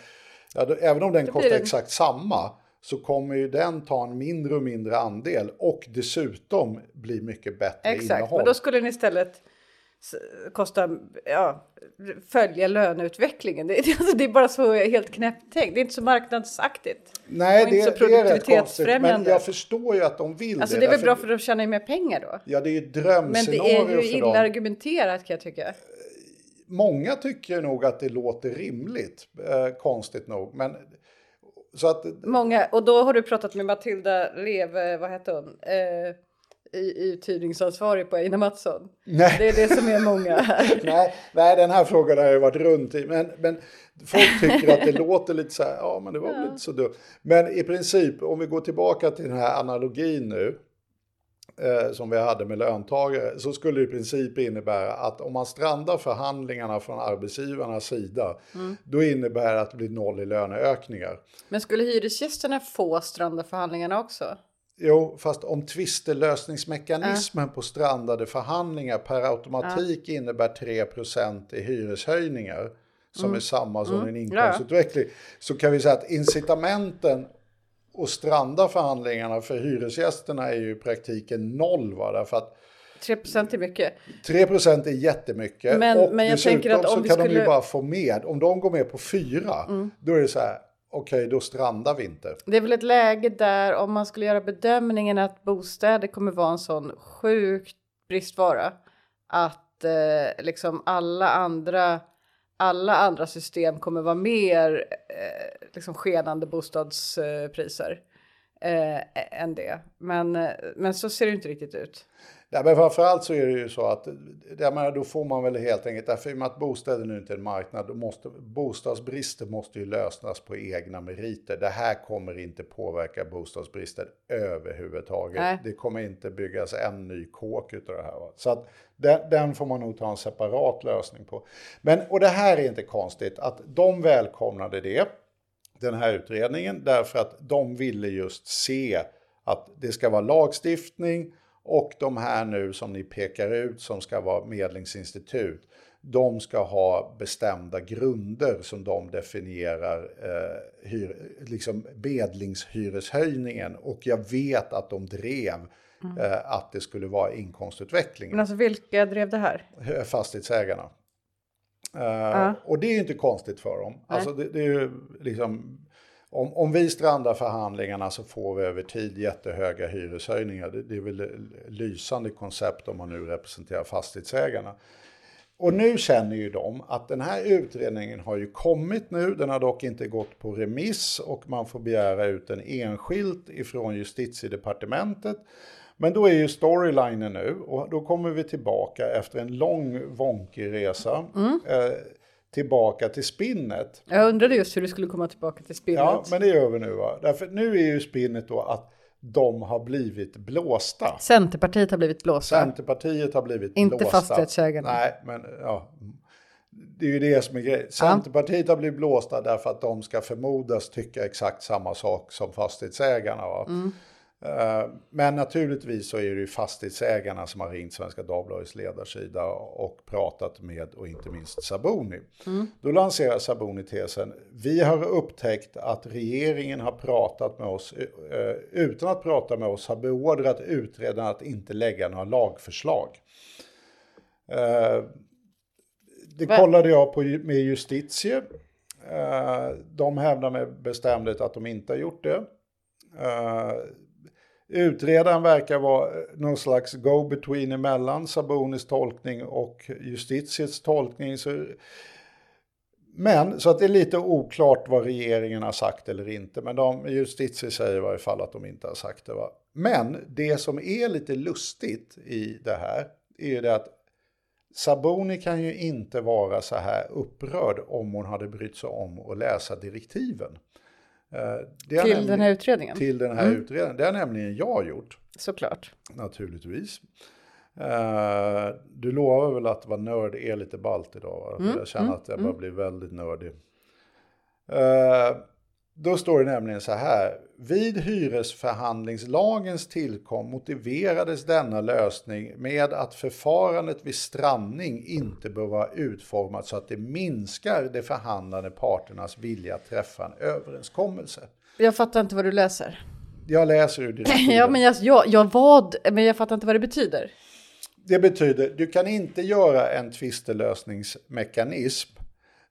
Ja, då, även om den kostar det- exakt samma så kommer ju den ta en mindre och mindre andel och dessutom bli mycket bättre Exakt, innehåll. men då skulle den istället kosta, ja, följa löneutvecklingen. Det, alltså, det är bara så helt knäppt tänkt. Det är inte så marknadsaktigt. Nej, och det, inte så konstigt. Men produktivitetsfrämjande. jag förstår ju att de vill Alltså det. det är väl därför- bra för att de tjänar ju mer pengar då. Ja, det är ju ett Men det är drömscenario ju illa dem. argumenterat kan jag tycka. Många tycker nog att det låter rimligt, eh, konstigt nog. Men, så att, Många, och då har du pratat med Matilda Leve, vad heter hon? Eh, uthyrningsansvarig på Einar Mattsson. Nej. Det är det som är många här. nej, nej, den här frågan har jag varit runt i. Men, men folk tycker att det låter lite så här, ja men det var väl inte så dumt. Men i princip, om vi går tillbaka till den här analogin nu. Eh, som vi hade med löntagare. Så skulle det i princip innebära att om man strandar förhandlingarna från arbetsgivarnas sida. Då innebär det att det blir noll i löneökningar. Men skulle hyresgästerna få stranda förhandlingarna också? Jo, fast om tvistelösningsmekanismen på strandade förhandlingar per automatik innebär 3% i hyreshöjningar som är samma som en inkomstutveckling så kan vi säga att incitamenten att stranda förhandlingarna för hyresgästerna är ju i praktiken noll. Va? Därför att 3 är mycket. 3% är jättemycket Men- och men jag dessutom tänker att om så vi kan de ju skulle- Mm. bara få med, om de går med på 4 då är det så här, okej då strandar vi inte. Det är väl ett läge där om man skulle göra bedömningen att bostäder kommer vara en sån sjukt bristvara att eh, liksom alla andra alla andra system kommer vara mer eh, liksom skenande bostadspriser eh, än det. Men, eh, men så ser det inte riktigt ut. Ja, men framförallt så är det ju så att jag menar, då får man väl helt enkelt, därför i och med att bostäder nu inte är en marknad, då måste, bostadsbrister måste ju lösas på egna meriter. Det här kommer inte påverka bostadsbristen överhuvudtaget. Nej. Det kommer inte byggas en ny kåk utav det här. Va? Så att den, den får man nog ta en separat lösning på. Men, och det här är inte konstigt, att de välkomnade det den här utredningen därför att de ville just se att det ska vara lagstiftning och de här nu som ni pekar ut som ska vara medlingsinstitut de ska ha bestämda grunder som de definierar eh, hyr, liksom medlingshyreshöjningen och jag vet att de drev eh, att det skulle vara inkomstutvecklingen Men alltså vilka drev det här? fastighetsägarna. Eh, Och det är ju inte konstigt för dem. Alltså det, det är ju liksom, om, om vi strandar förhandlingarna så får vi över tid jättehöga hyreshöjningar. Det, det är väl ett lysande koncept om man nu representerar fastighetsägarna. Och nu känner ju de att den här utredningen har ju kommit nu, den har dock inte gått på remiss och man får begära ut den enskilt ifrån justitiedepartementet. Men då är ju storylinen nu och då kommer vi tillbaka efter en lång vonkig resa eh, tillbaka till spinnet. Jag undrade just hur du skulle komma tillbaka till spinnet. Ja, men det gör vi nu va. Därför nu är ju spinnet då att de har blivit blåsta. Centerpartiet har blivit blåsta. Centerpartiet har blivit Inte blåsta. fastighetsägarna. Nej, men ja. Det är ju det som är grejen. Centerpartiet har blivit blåsta därför att de ska förmodas tycka exakt samma sak som fastighetsägarna. Va? Mm. Eh, Men naturligtvis så är det ju fastighetsägarna som har ringt Svenska Dagbladets ledarsida och pratat med, och inte minst Saboni. Då lanserar Saboni tesen, vi har upptäckt att regeringen har pratat med oss, eh, utan att prata med oss, har beordrat utredarna att inte lägga några lagförslag. Eh, Det kollade jag på med Justitie. Eh, De hävdar med bestämdhet att de inte har gjort det. Utredaren verkar vara eh, någon slags go-between emellan Sabonis tolkning och justitiets tolkning. Så men så att det är lite oklart vad regeringen har sagt eller inte. Men de, justitie säger i varje fall att de inte har sagt det. Va? Men det som är lite lustigt i det här är ju det att Saboni kan ju inte vara så här upprörd om hon hade brytt sig om att läsa direktiven. Eh, Till nämligen- den här utredningen. Till den här utredningen. Det har nämligen jag gjort, Såklart. naturligtvis. Eh, du lovar väl att vara nörd är lite ballt idag? Va? För jag känner att jag bara blir väldigt nördig. Eh, då står det nämligen så här. Vid hyresförhandlingslagens tillkom motiverades denna lösning med att förfarandet vid strandning inte bör vara utformat så att det minskar de förhandlande parternas vilja att träffa en överenskommelse. Jag fattar inte vad du läser. Jag läser ur direktiven. Ja, men jag, jag, jag vad, men jag fattar inte vad det betyder. Det betyder, du kan inte göra en tvistelösningsmekanism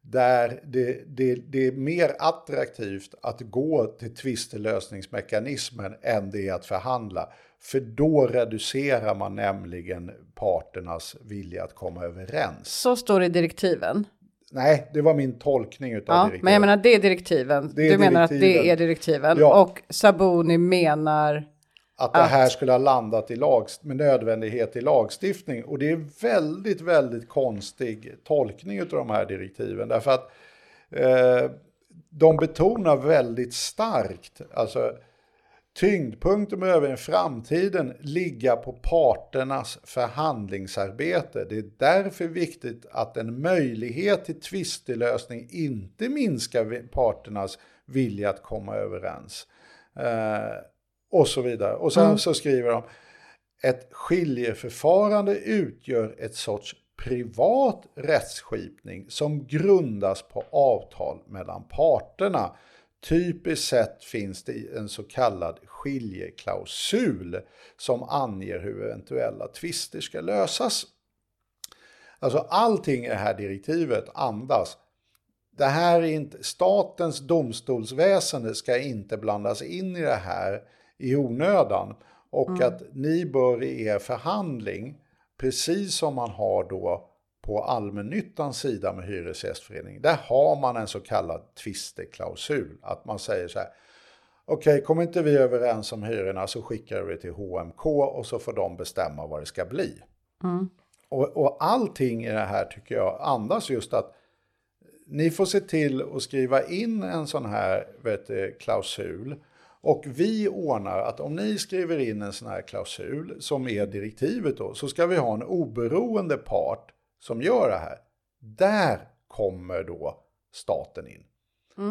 där det, det, det är mer attraktivt att gå till tvistelösningsmekanismen än det är att förhandla. För då reducerar man nämligen parternas vilja att komma överens. Så står det i direktiven. Nej, det var min tolkning utav Ja, direktivet. men jag menar det är direktiven. Det är du menar att direktiven. det är direktiven. Ja. Och Saboni menar... att det här skulle ha landat i lag, med nödvändighet i lagstiftning. Och det är väldigt, väldigt konstig tolkning av de här direktiven. Därför att eh, de betonar väldigt starkt, alltså tyngdpunkten behöver i framtiden ligga på parternas förhandlingsarbete. Det är därför viktigt att en möjlighet till tvistelösning inte minskar parternas vilja att komma överens. Eh, och så vidare. Och sen så skriver de ett skiljeförfarande utgör ett sorts privat rättsskipning som grundas på avtal mellan parterna. Typiskt sett finns det en så kallad skiljeklausul som anger hur eventuella tvister ska lösas. Alltså allting i det här direktivet andas det här är inte, statens domstolsväsende ska inte blandas in i det här i onödan. Och att ni bör i er förhandling, precis som man har då på allmännyttans sida med hyresgästförening, där har man en så kallad tvisteklausul. Att man säger så här, okej, kommer inte vi överens om hyrorna så skickar vi till HMK och så får de bestämma vad det ska bli. Och, och allting i det här tycker jag andas just att ni får se till att skriva in en sån här vet du, klausul. Och vi ordnar att om ni skriver in en sån här klausul som är direktivet då, så ska vi ha en oberoende part som gör det här. Där kommer då staten in.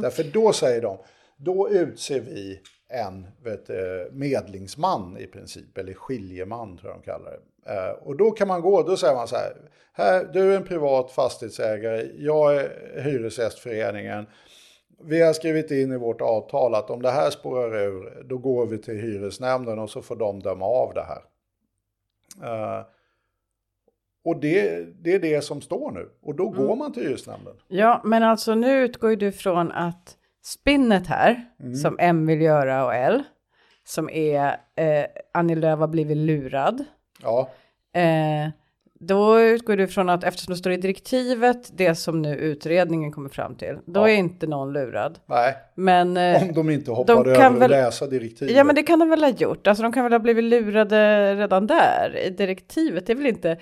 Därför då säger de, då utser vi en vet, du, medlingsman i princip, eller skiljeman tror jag de kallar det. Eh, och då kan man gå, då säger man så här, här du är en privat fastighetsägare, jag är hyresgästföreningen. Vi har skrivit in i vårt avtal att om det här spårar ur, då går vi till hyresnämnden och så får de döma av det här. Eh, och det, det är det som står nu. Och då går man till hyresnämnden. Ja, men alltså nu utgår ju du från att spinnet här, Mm. som M vill göra och L, som är eh, Annie Lööf har blivit lurad. Ja, Eh, då utgår du från att eftersom det står i direktivet, det som nu utredningen kommer fram till, då Ja. är inte någon lurad. nej, Men, eh, om de inte hoppade de över väl- att läsa direktivet. ja men det kan de väl ha gjort, alltså de kan väl ha blivit lurade redan där i direktivet, det är väl inte...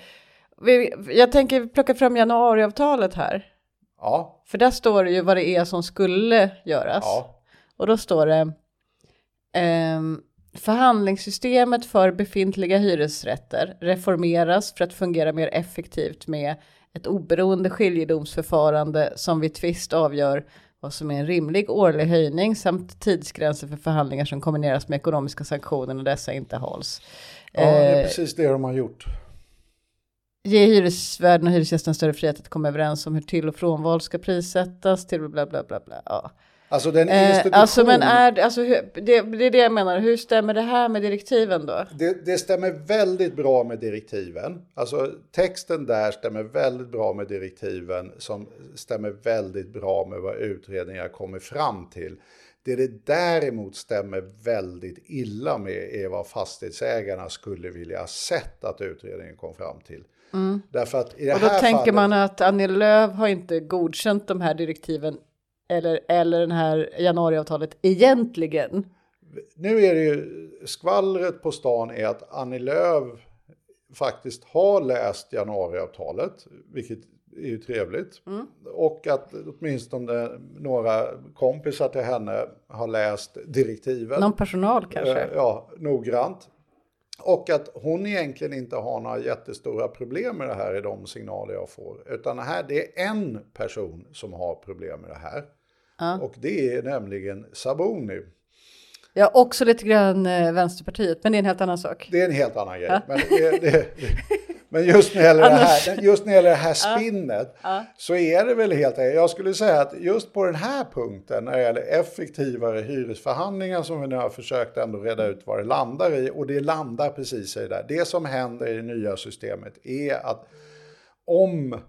Jag tänker plocka fram januariavtalet här, Ja, för där står det ju vad det är som skulle göras. ja, Och då står det ehm, förhandlingssystemet för befintliga hyresrätter reformeras för att fungera mer effektivt med ett oberoende skiljedomsförfarande som vid tvist avgör vad som är en rimlig årlig höjning samt tidsgränser för förhandlingar som kombineras med ekonomiska sanktioner när dessa inte hålls. ja, det är Eh, precis det de har gjort. Ge hyresvärden och hyresgästen större frihet att komma överens om hur till och frånval ska prissättas till bla bla bla bla. Ja. Alltså den Eh, institution... alltså men är, alltså, det, det är det jag menar, hur stämmer det här med direktiven då? Det, det stämmer väldigt bra med direktiven. Alltså texten där stämmer väldigt bra med direktiven som stämmer väldigt bra med vad utredningar kommer fram till. Det det däremot stämmer väldigt illa med är vad fastighetsägarna skulle vilja ha sett att utredningen kom fram till. Därför att i det Mm. Och då här tänker fallet, man att Annie Lööf har inte godkänt de här direktiven eller, eller den här januariavtalet egentligen. Nu är det ju, skvallret på stan är att Annie Lööf faktiskt har läst januariavtalet, vilket är ju trevligt. Och att åtminstone några kompisar till henne har läst direktiven. Någon personal kanske? Eh, Ja, noggrant. Och att hon egentligen inte har några jättestora problem med det här i de signaler jag får. Utan här, det är en person som har problem med det här. Och det är nämligen Saboni. Ja, också lite grann eh, Vänsterpartiet, men det är en helt annan sak. Det är en helt annan grej. Men, det, det, men just när det gäller det här, just när det här spinnet så är det väl helt enkelt. Jag skulle säga att just på den här punkten när det gäller effektivare hyresförhandlingar som vi nu har försökt ändå reda ut vad det landar i och det landar precis i det där. Det som händer i det nya systemet är att om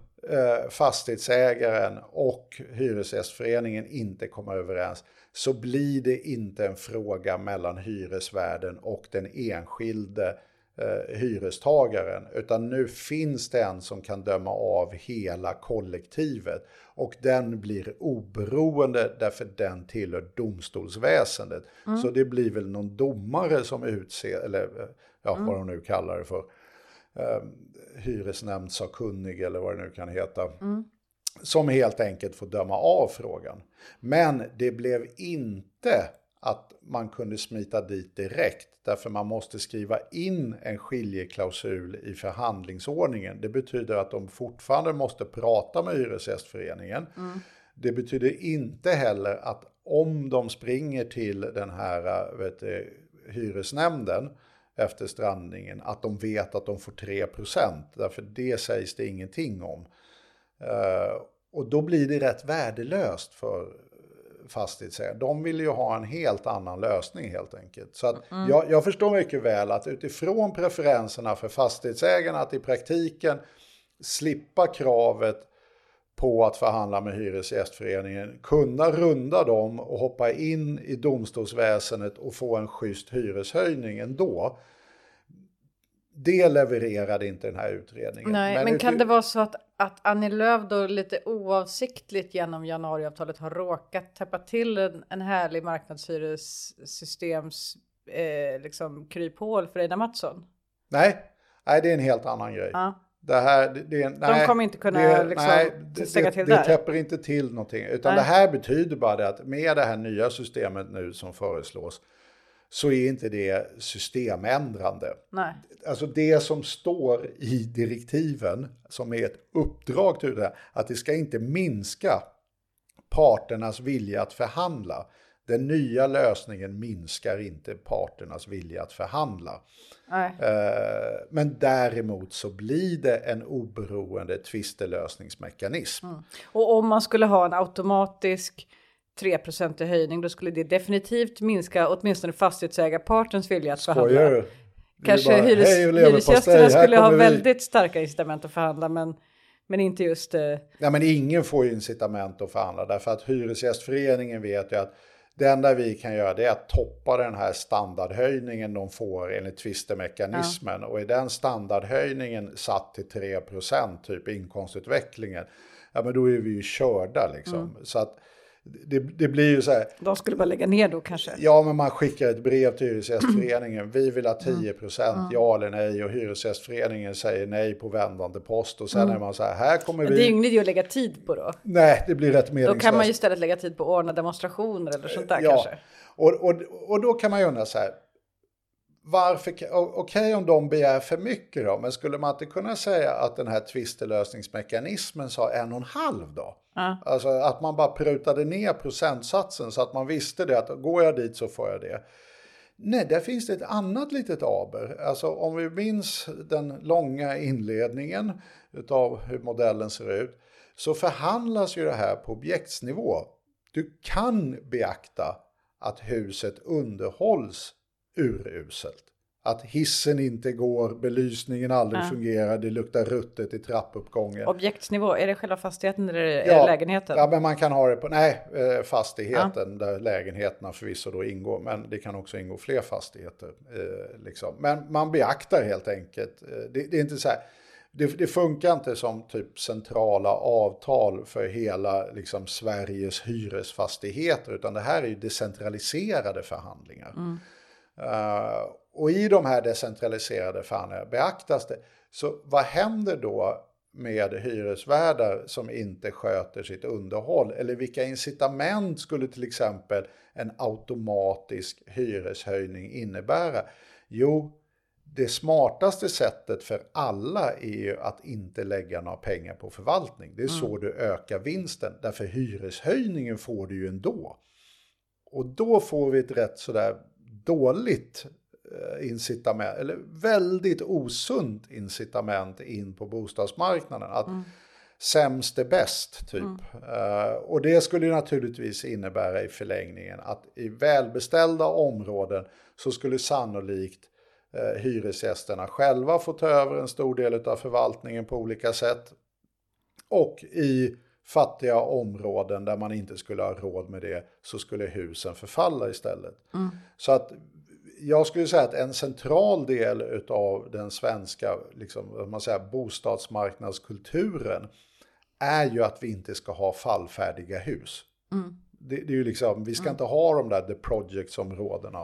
fastighetsägaren och hyresgästföreningen inte kommer överens så blir det inte en fråga mellan hyresvärden och den enskilde eh, hyrestagaren utan nu finns det en som kan döma av hela kollektivet och den blir oberoende därför den tillhör domstolsväsendet. Så det blir väl någon domare som utser, eller eh, ja, vad de nu kallar det för eh, hyresnämndssakkunnig eller vad det nu kan heta. Som helt enkelt får döma av frågan. Men det blev inte att man kunde smita dit direkt. Därför man måste skriva in en skiljeklausul i förhandlingsordningen. Det betyder att de fortfarande måste prata med Hyresgästföreningen. Det betyder inte heller att om de springer till den här vet du, hyresnämnden efter strandningen, att de vet att de får 3% Därför det sägs det ingenting om. Eh, och då blir det rätt värdelöst för fastighetsägare. De vill ju ha en helt annan lösning helt enkelt. Så att jag, jag förstår mycket väl att utifrån preferenserna för fastighetsägarna att i praktiken slippa kravet på att förhandla med Hyresgästföreningen, kunna runda dem och hoppa in i domstolsväsendet och få en schysst hyreshöjning ändå. Det levererade inte den här utredningen. Nej, men, kan uti- det vara så att, att Annie Lööf då lite oavsiktligt genom januariavtalet har råkat täppa till en, en härlig marknadshyressystems eh, liksom kryphål för Ida Mattsson? Nej, nej, det är en helt annan grej. Ja. Det här, det, det, nej, kommer inte kunna liksom stänga det, till det, där. det täpper inte till någonting. Utan Nej. det här betyder bara det att med det här nya systemet nu som föreslås så är inte det systemändrande. Nej. Alltså det som står i direktiven som är ett uppdrag till det, att det ska inte minska parternas vilja att förhandla. Den nya lösningen minskar inte parternas vilja att förhandla. Nej. Eh, Men däremot så blir det en oberoende tvistelösningsmekanism. Och om man skulle ha en automatisk 3 i höjning, då skulle det definitivt minska åtminstone fastighetsägarpartens vilja att förhandla. Skojar du? Kanske bara, hyres, "Hej och leverpastej, hyresgästerna skulle ha vi." väldigt starka incitament att förhandla, men, Men inte just... Eh... Ja, men ingen får ju incitament att förhandla därför att Hyresgästföreningen vet ju att det enda vi kan göra det är att toppa den här standardhöjningen de får enligt tvistemekanismen. Ja. Och är den standardhöjningen satt till 3 typ inkomstutvecklingen, ja men då är vi ju körda liksom. Mm. Så att det, det, blir ju så här. De skulle bara lägga ner då kanske? Ja, men man skickar ett brev till Hyresgästföreningen. Vi vill ha 10 procent, mm. ja eller nej. Och Hyresgästföreningen säger nej på vändande post. Och sen mm. är man så här, här kommer vi... Det är ju inget att lägga tid på då. Nej, det blir rätt meningslöst. Då kan man ju istället lägga tid på att ordna demonstrationer eller sånt där ja. kanske. Och, och, och då kan man ju undra så här, varför, okej okay om de begär för mycket då, men skulle man inte kunna säga att den här tvistelösningsmekanismen sa en och en halv då? Ja. Alltså att man bara prutade ner procentsatsen så att man visste det att går jag dit så får jag det. Nej, där finns det ett annat litet aber. Alltså om vi minns den långa inledningen av hur modellen ser ut så förhandlas ju det här på objektsnivå. Du kan beakta att huset underhålls uruselt. Att hissen inte går, belysningen aldrig ja. fungerar, det luktar ruttet i trappuppgången. Objektsnivå, är det själva fastigheten eller ja, lägenheten? Ja, men man kan ha det på, nej, eh, fastigheten ja. där lägenheterna förvisso då ingår, men det kan också ingå fler fastigheter. Eh, liksom. Men man beaktar helt enkelt, eh, det, det, är inte så här, det, det, funkar inte som typ centrala avtal för hela liksom, Sveriges hyresfastigheter, utan det här är ju decentraliserade förhandlingar. Mm. Uh, och i de här decentraliserade förhandlingarna beaktas det. Så vad händer då med hyresvärdar som inte sköter sitt underhåll? Eller vilka incitament skulle till exempel en automatisk hyreshöjning innebära? Jo, det smartaste sättet för alla är ju att inte lägga några pengar på förvaltning. Det är så mm. du ökar vinsten. Därför hyreshöjningen får du ju ändå. Och då får vi ett rätt sådär dåligt eh, incitament, eller väldigt osunt incitament in på bostadsmarknaden. Att mm. sämst är bäst, typ. Mm. Uh, och det skulle naturligtvis innebära i förlängningen att i välbeställda områden så skulle sannolikt uh, hyresgästerna själva få ta över en stor del av förvaltningen på olika sätt. Och i fattiga områden där man inte skulle ha råd med det så skulle husen förfalla istället. Mm. Så att jag skulle säga att en central del av den svenska liksom, man säger, bostadsmarknadskulturen är ju att vi inte ska ha fallfärdiga hus. Mm. Det, det, är ju liksom, vi ska mm. inte ha de där the projects-områdena.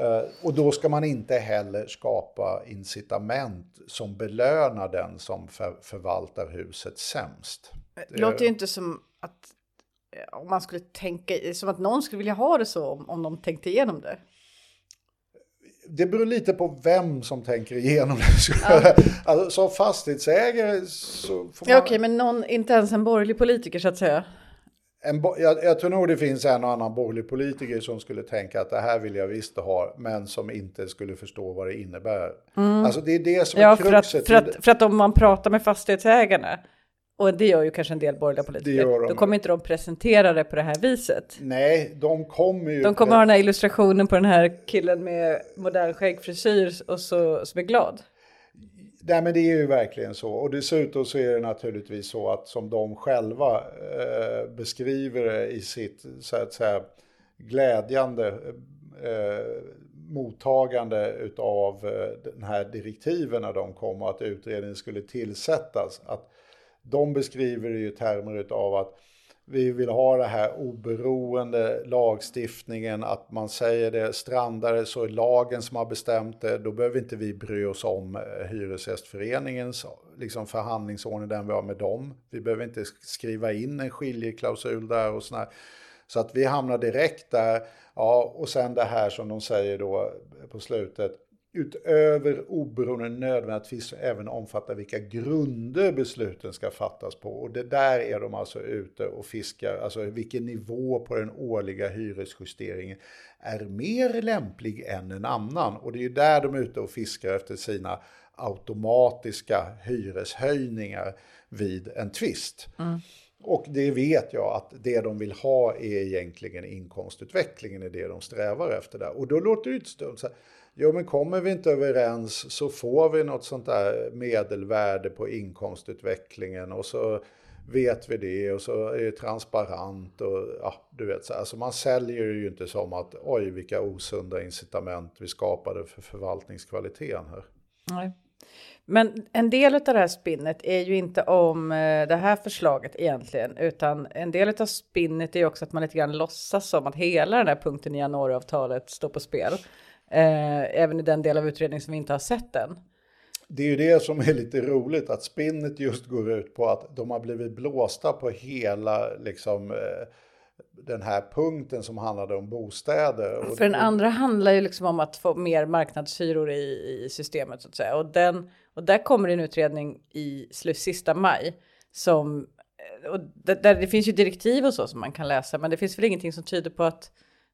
Uh, och då ska man inte heller skapa incitament som belönar den som för, förvaltar huset sämst. Det låter ju inte som att eh, om man skulle tänka, som att någon skulle vilja ha det så om, om de tänkte igenom det. Det beror lite på vem som tänker igenom det. Ja. Alltså, som fastighetsägare så får man... Ja, okej, okay, men någon, inte ens en borgerlig politiker så att säga. En, jag, jag, tror nog det finns en och annan borgerlig politiker som skulle tänka att det här vill jag visst ha, men som inte skulle förstå vad det innebär. Mm. Alltså det är det som ja, är kruxet. För att, för, att, för att om man pratar med fastighetsägarna och det gör ju kanske en del borgerliga politiker. De. Då kommer inte de presentera det på det här viset. Nej, de kommer ju... De kommer ha den här illustrationen på den här killen med modern skäggfrisyr och så, som är glad. Nej men det är ju verkligen så. Och dessutom så är det naturligtvis så att som de själva eh, beskriver det i sitt så att säga glädjande eh, mottagande utav eh, den här direktiven när de kom och att utredningen skulle tillsättas. Att de beskriver det i termer av att vi vill ha det här oberoende lagstiftningen, att man säger det, strandar det så är lagen som har bestämt det, då behöver inte vi bry oss om eh, Hyresgästföreningens liksom förhandlingsordning, den vi har med dem. Vi behöver inte skriva in en skiljeklausul där och sådär. Så att vi hamnar direkt där, ja, och sen det här som de säger då på slutet, utöver oberoende nödvändigtvis även omfatta vilka grunder besluten ska fattas på. Och det där är de alltså ute och fiskar, alltså vilken nivå på den årliga hyresjusteringen är mer lämplig än en annan. Och det är ju där de är ute och fiskar efter sina automatiska hyreshöjningar vid en tvist. Mm. Och det vet jag att det de vill ha är egentligen inkomstutvecklingen, är det de strävar efter där. Och då låter det ju inte stumt Jo, men kommer vi inte överens så får vi något sånt där medelvärde på inkomstutvecklingen och så vet vi det och så är det transparent och ja, du vet så här. Alltså man säljer ju inte som att oj vilka osunda incitament vi skapade för förvaltningskvaliteten här. Nej. Men en del av det här spinnet är ju inte om eh, det här förslaget egentligen, utan en del av spinnet är ju också att man lite grann låtsas som att hela den här punkten i januariavtalet står på spel. Eh, även i den del av utredningen som vi inte har sett än. Det är ju det som är lite roligt, att spinnet just går ut på att de har blivit blåsta på hela liksom, eh, den här punkten som handlade om bostäder. För den andra handlar ju liksom om att få mer marknadshyror i, i systemet så att säga. Och, den, och där kommer en utredning i slut, sista maj som eh, och där det finns ju direktiv och så som man kan läsa, men det finns väl ingenting som tyder på att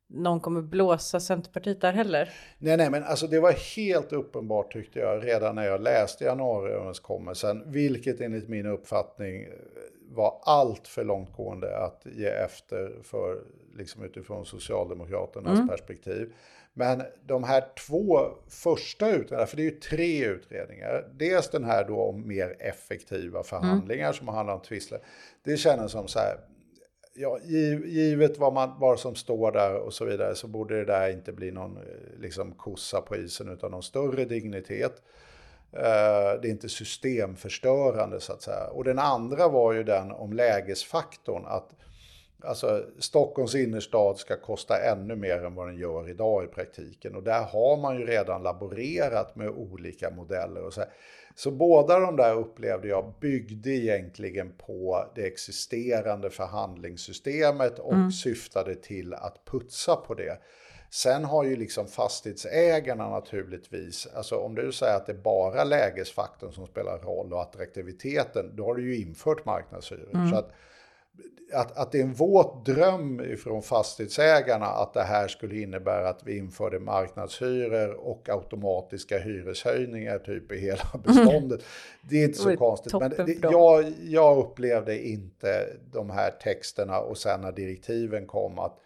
någon kommer blåsa Centerpartiet där heller. Nej, nej, men alltså det var helt uppenbart tyckte jag redan när jag läste januariöverenskommelsen, vilket enligt min uppfattning var allt för långtgående att ge efter för, liksom utifrån Socialdemokraternas perspektiv. Men de här två första utredningarna, för det är ju tre utredningar, dels den här då om mer effektiva förhandlingar som handlar om tvistler, det känns som så här, ja, givet vad, man, vad som står där och så vidare så borde det där inte bli någon eh, liksom, kossa på isen utan någon större dignitet. Eh, det är inte systemförstörande så att säga. Och den andra var ju den om lägesfaktorn. Att alltså, Stockholms innerstad ska kosta ännu mer än vad den gör idag i praktiken. Och där har man ju redan laborerat med olika modeller. Och så, här. så båda de där upplevde jag byggde egentligen på det existerande förhandlingssystemet och syftade till att putsa på det. Sen har ju liksom fastighetsägarna naturligtvis, alltså om du säger att det är bara lägesfaktorn som spelar roll och attraktiviteten, då har du ju infört marknadshyror. Så att, att, att det är en våt dröm ifrån fastighetsägarna att det här skulle innebära att vi införde marknadshyror och automatiska hyreshöjningar typ i hela beståndet. Det är inte så konstigt. Men det, jag, jag upplevde inte de här texterna och sen när direktiven kom att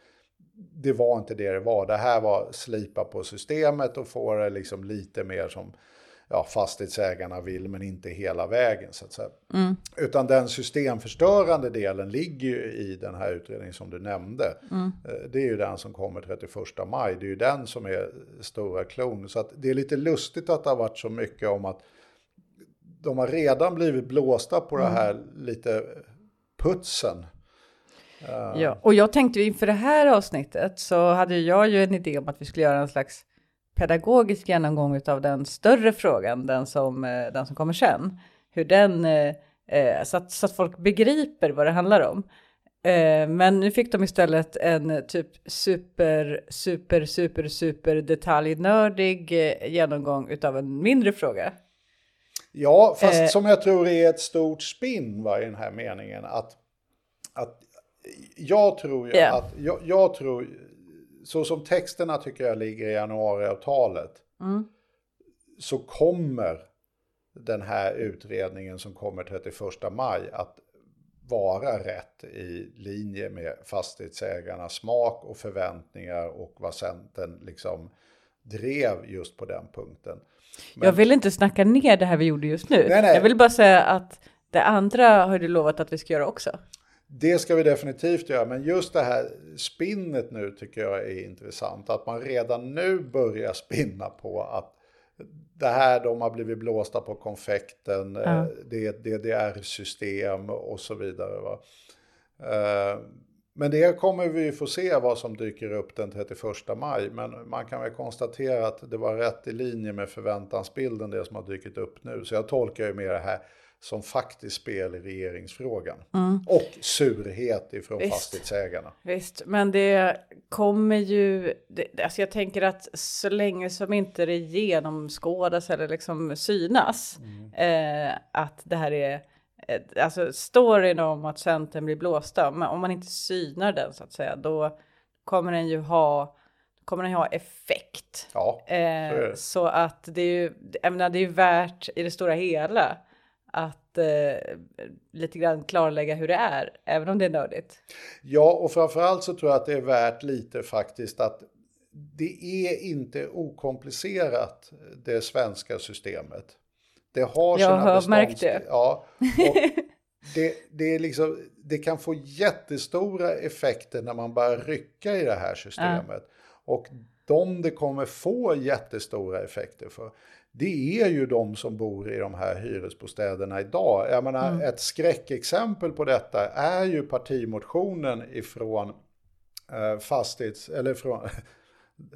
det var inte det det var. Det här var slipa på systemet och få det liksom lite mer som ja, fastighetsägarna vill, men inte hela vägen. Så att säga. Utan den systemförstörande delen ligger ju i den här utredningen som du nämnde. Eh, Det är ju den som kommer 31 maj. Det är ju den som är stora klon. Så att det är lite lustigt att det har varit så mycket om att de har redan blivit blåsta på det här lite putsen. Ja, och jag tänkte inför det här avsnittet så hade jag ju en idé om att vi skulle göra en slags pedagogisk genomgång av den större frågan, den som, eh, den som kommer sen. Hur den, eh, eh, så, att, så att folk begriper vad det handlar om. Men nu fick de istället en typ super, super, super, super detaljnördig genomgång utav en mindre fråga. Ja, fast Eh. som jag tror är ett stort spinn va, i den här meningen. Att, att jag tror ju Ja. att, jag, jag tror, så som texterna tycker jag ligger i januariavtalet, Mm. så kommer den här utredningen som kommer 31 maj att vara rätt i linje med fastighetsägarnas smak och förväntningar och vad Centern liksom drev just på den punkten. Men- Jag vill inte snacka ner det här vi gjorde just nu. Nej, nej. Jag vill bara säga att det andra har du lovat att vi ska göra också. Det ska vi definitivt göra, men just det här spinnet nu tycker jag är intressant. Att man redan nu börjar spinna på att det här, de har blivit blåsta på konfekten, eh, det är ett DDR-system och så vidare. Va? Eh, Men det kommer vi få se vad som dyker upp den 31 maj. Men man kan väl konstatera att det var rätt i linje med förväntansbilden det som har dykt upp nu. Så jag tolkar ju mer det här som faktiskt spel i regeringsfrågan. Och surhet ifrån Visst. fastighetsägarna. Visst, men det kommer ju, det, alltså jag tänker att så länge som inte det genomskådas eller liksom synas, eh, att det här är, eh, alltså storyn om att Centern blir blåsta, men om man inte synar den så att säga, då kommer den ju ha, kommer den ha effekt. Ja, så Eh, det. så att det är ju, menar, det är ju värt i det stora hela att eh, lite grann klarlägga hur det är, även om det är nördigt. Ja, och framförallt så tror jag att det är värt lite faktiskt att det är inte okomplicerat det svenska systemet. Det har Jag har bestånds- märkt det. Ja, det, det, är liksom, det kan få jättestora effekter när man börjar rycka i det här systemet. Och de det kommer få jättestora effekter för, det är ju de som bor i de här hyresbostäderna idag. Jag menar, ett skräckexempel på detta är ju partimotionen ifrån eh, fastighets... Eller från...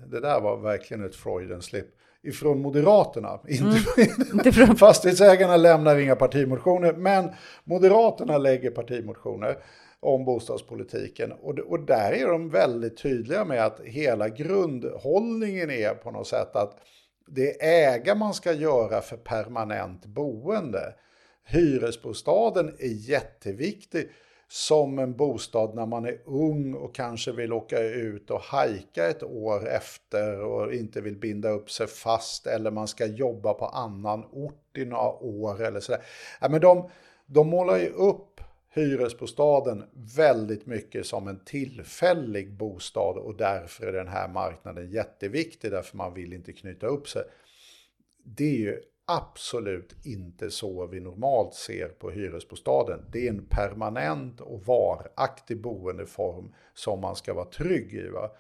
Det där var verkligen ett Freudian slip. Ifrån Moderaterna. Inte från- Fastighetsägarna lämnar inga partimotioner, men Moderaterna lägger partimotioner om bostadspolitiken. Och, och där är de väldigt tydliga med att hela grundhållningen är på något sätt att det är äga man ska göra för permanent boende. Hyresbostaden är jätteviktig som en bostad när man är ung och kanske vill åka ut och hajka ett år efter och inte vill binda upp sig fast eller man ska jobba på annan ort i några år eller sådär. Ja, men de, de målar ju upp hyresbostaden väldigt mycket som en tillfällig bostad och därför är den här marknaden jätteviktig därför man vill inte knyta upp sig. Det är ju absolut inte så vi normalt ser på hyresbostaden. Det är en permanent och varaktig boendeform som man ska vara trygg i. Va?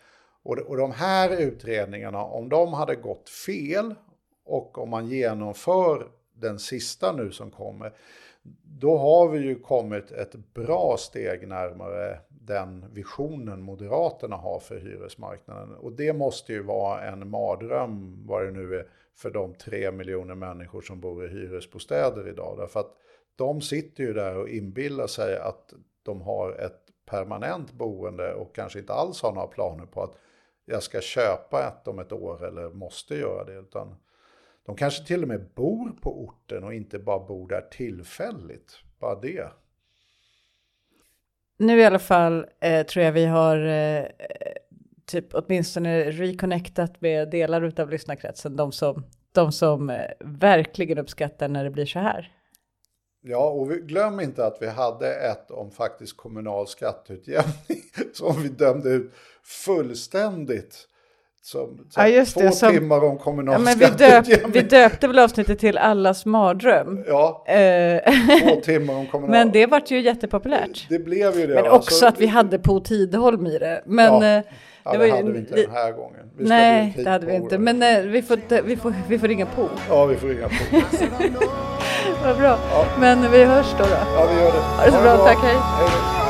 Och, och de här utredningarna, om de hade gått fel och om man genomför den sista nu som kommer, då har vi ju kommit ett bra steg närmare den visionen Moderaterna har för hyresmarknaden. Och det måste ju vara en mardröm, vad det nu är, för de tre miljoner människor som bor i hyresbostäder idag. Därför att de sitter ju där och inbillar sig att de har ett permanent boende och kanske inte alls har några planer på att jag ska köpa ett om ett år eller måste göra det. Utan de kanske till och med bor på orten och inte bara bor där tillfälligt. Bara det. Nu i alla fall eh, tror jag vi har eh, typ åtminstone reconnectat med delar av lyssnarkretsen. De som, de som eh, verkligen uppskattar när det blir så här. Ja, och vi, glöm inte att vi hade ett om faktiskt kommunal skatteutjämning som vi dömde ut fullständigt. Som, Ja, just två det, som- timmar om kommunal Ja, men vi, döp, vi döpte väl avsnittet till allas mardröm. Ja, Eh, två timmar om kommunal. men det vart ju jättepopulärt. det blev ju det. Men va? också Så- att vi hade Po Tidholm i det. Men Ja, eh, Ja, det det, var ju hade vi inte li- den här gången. Vi Nej, det hade vi på inte. det. Men eh, vi, får, vi, får, vi får ringa på. Ja, vi får ringa på. Vad bra. Men vi hörs då. då. Ja, vi gör det. Ha det så bra, tack, hej. hej.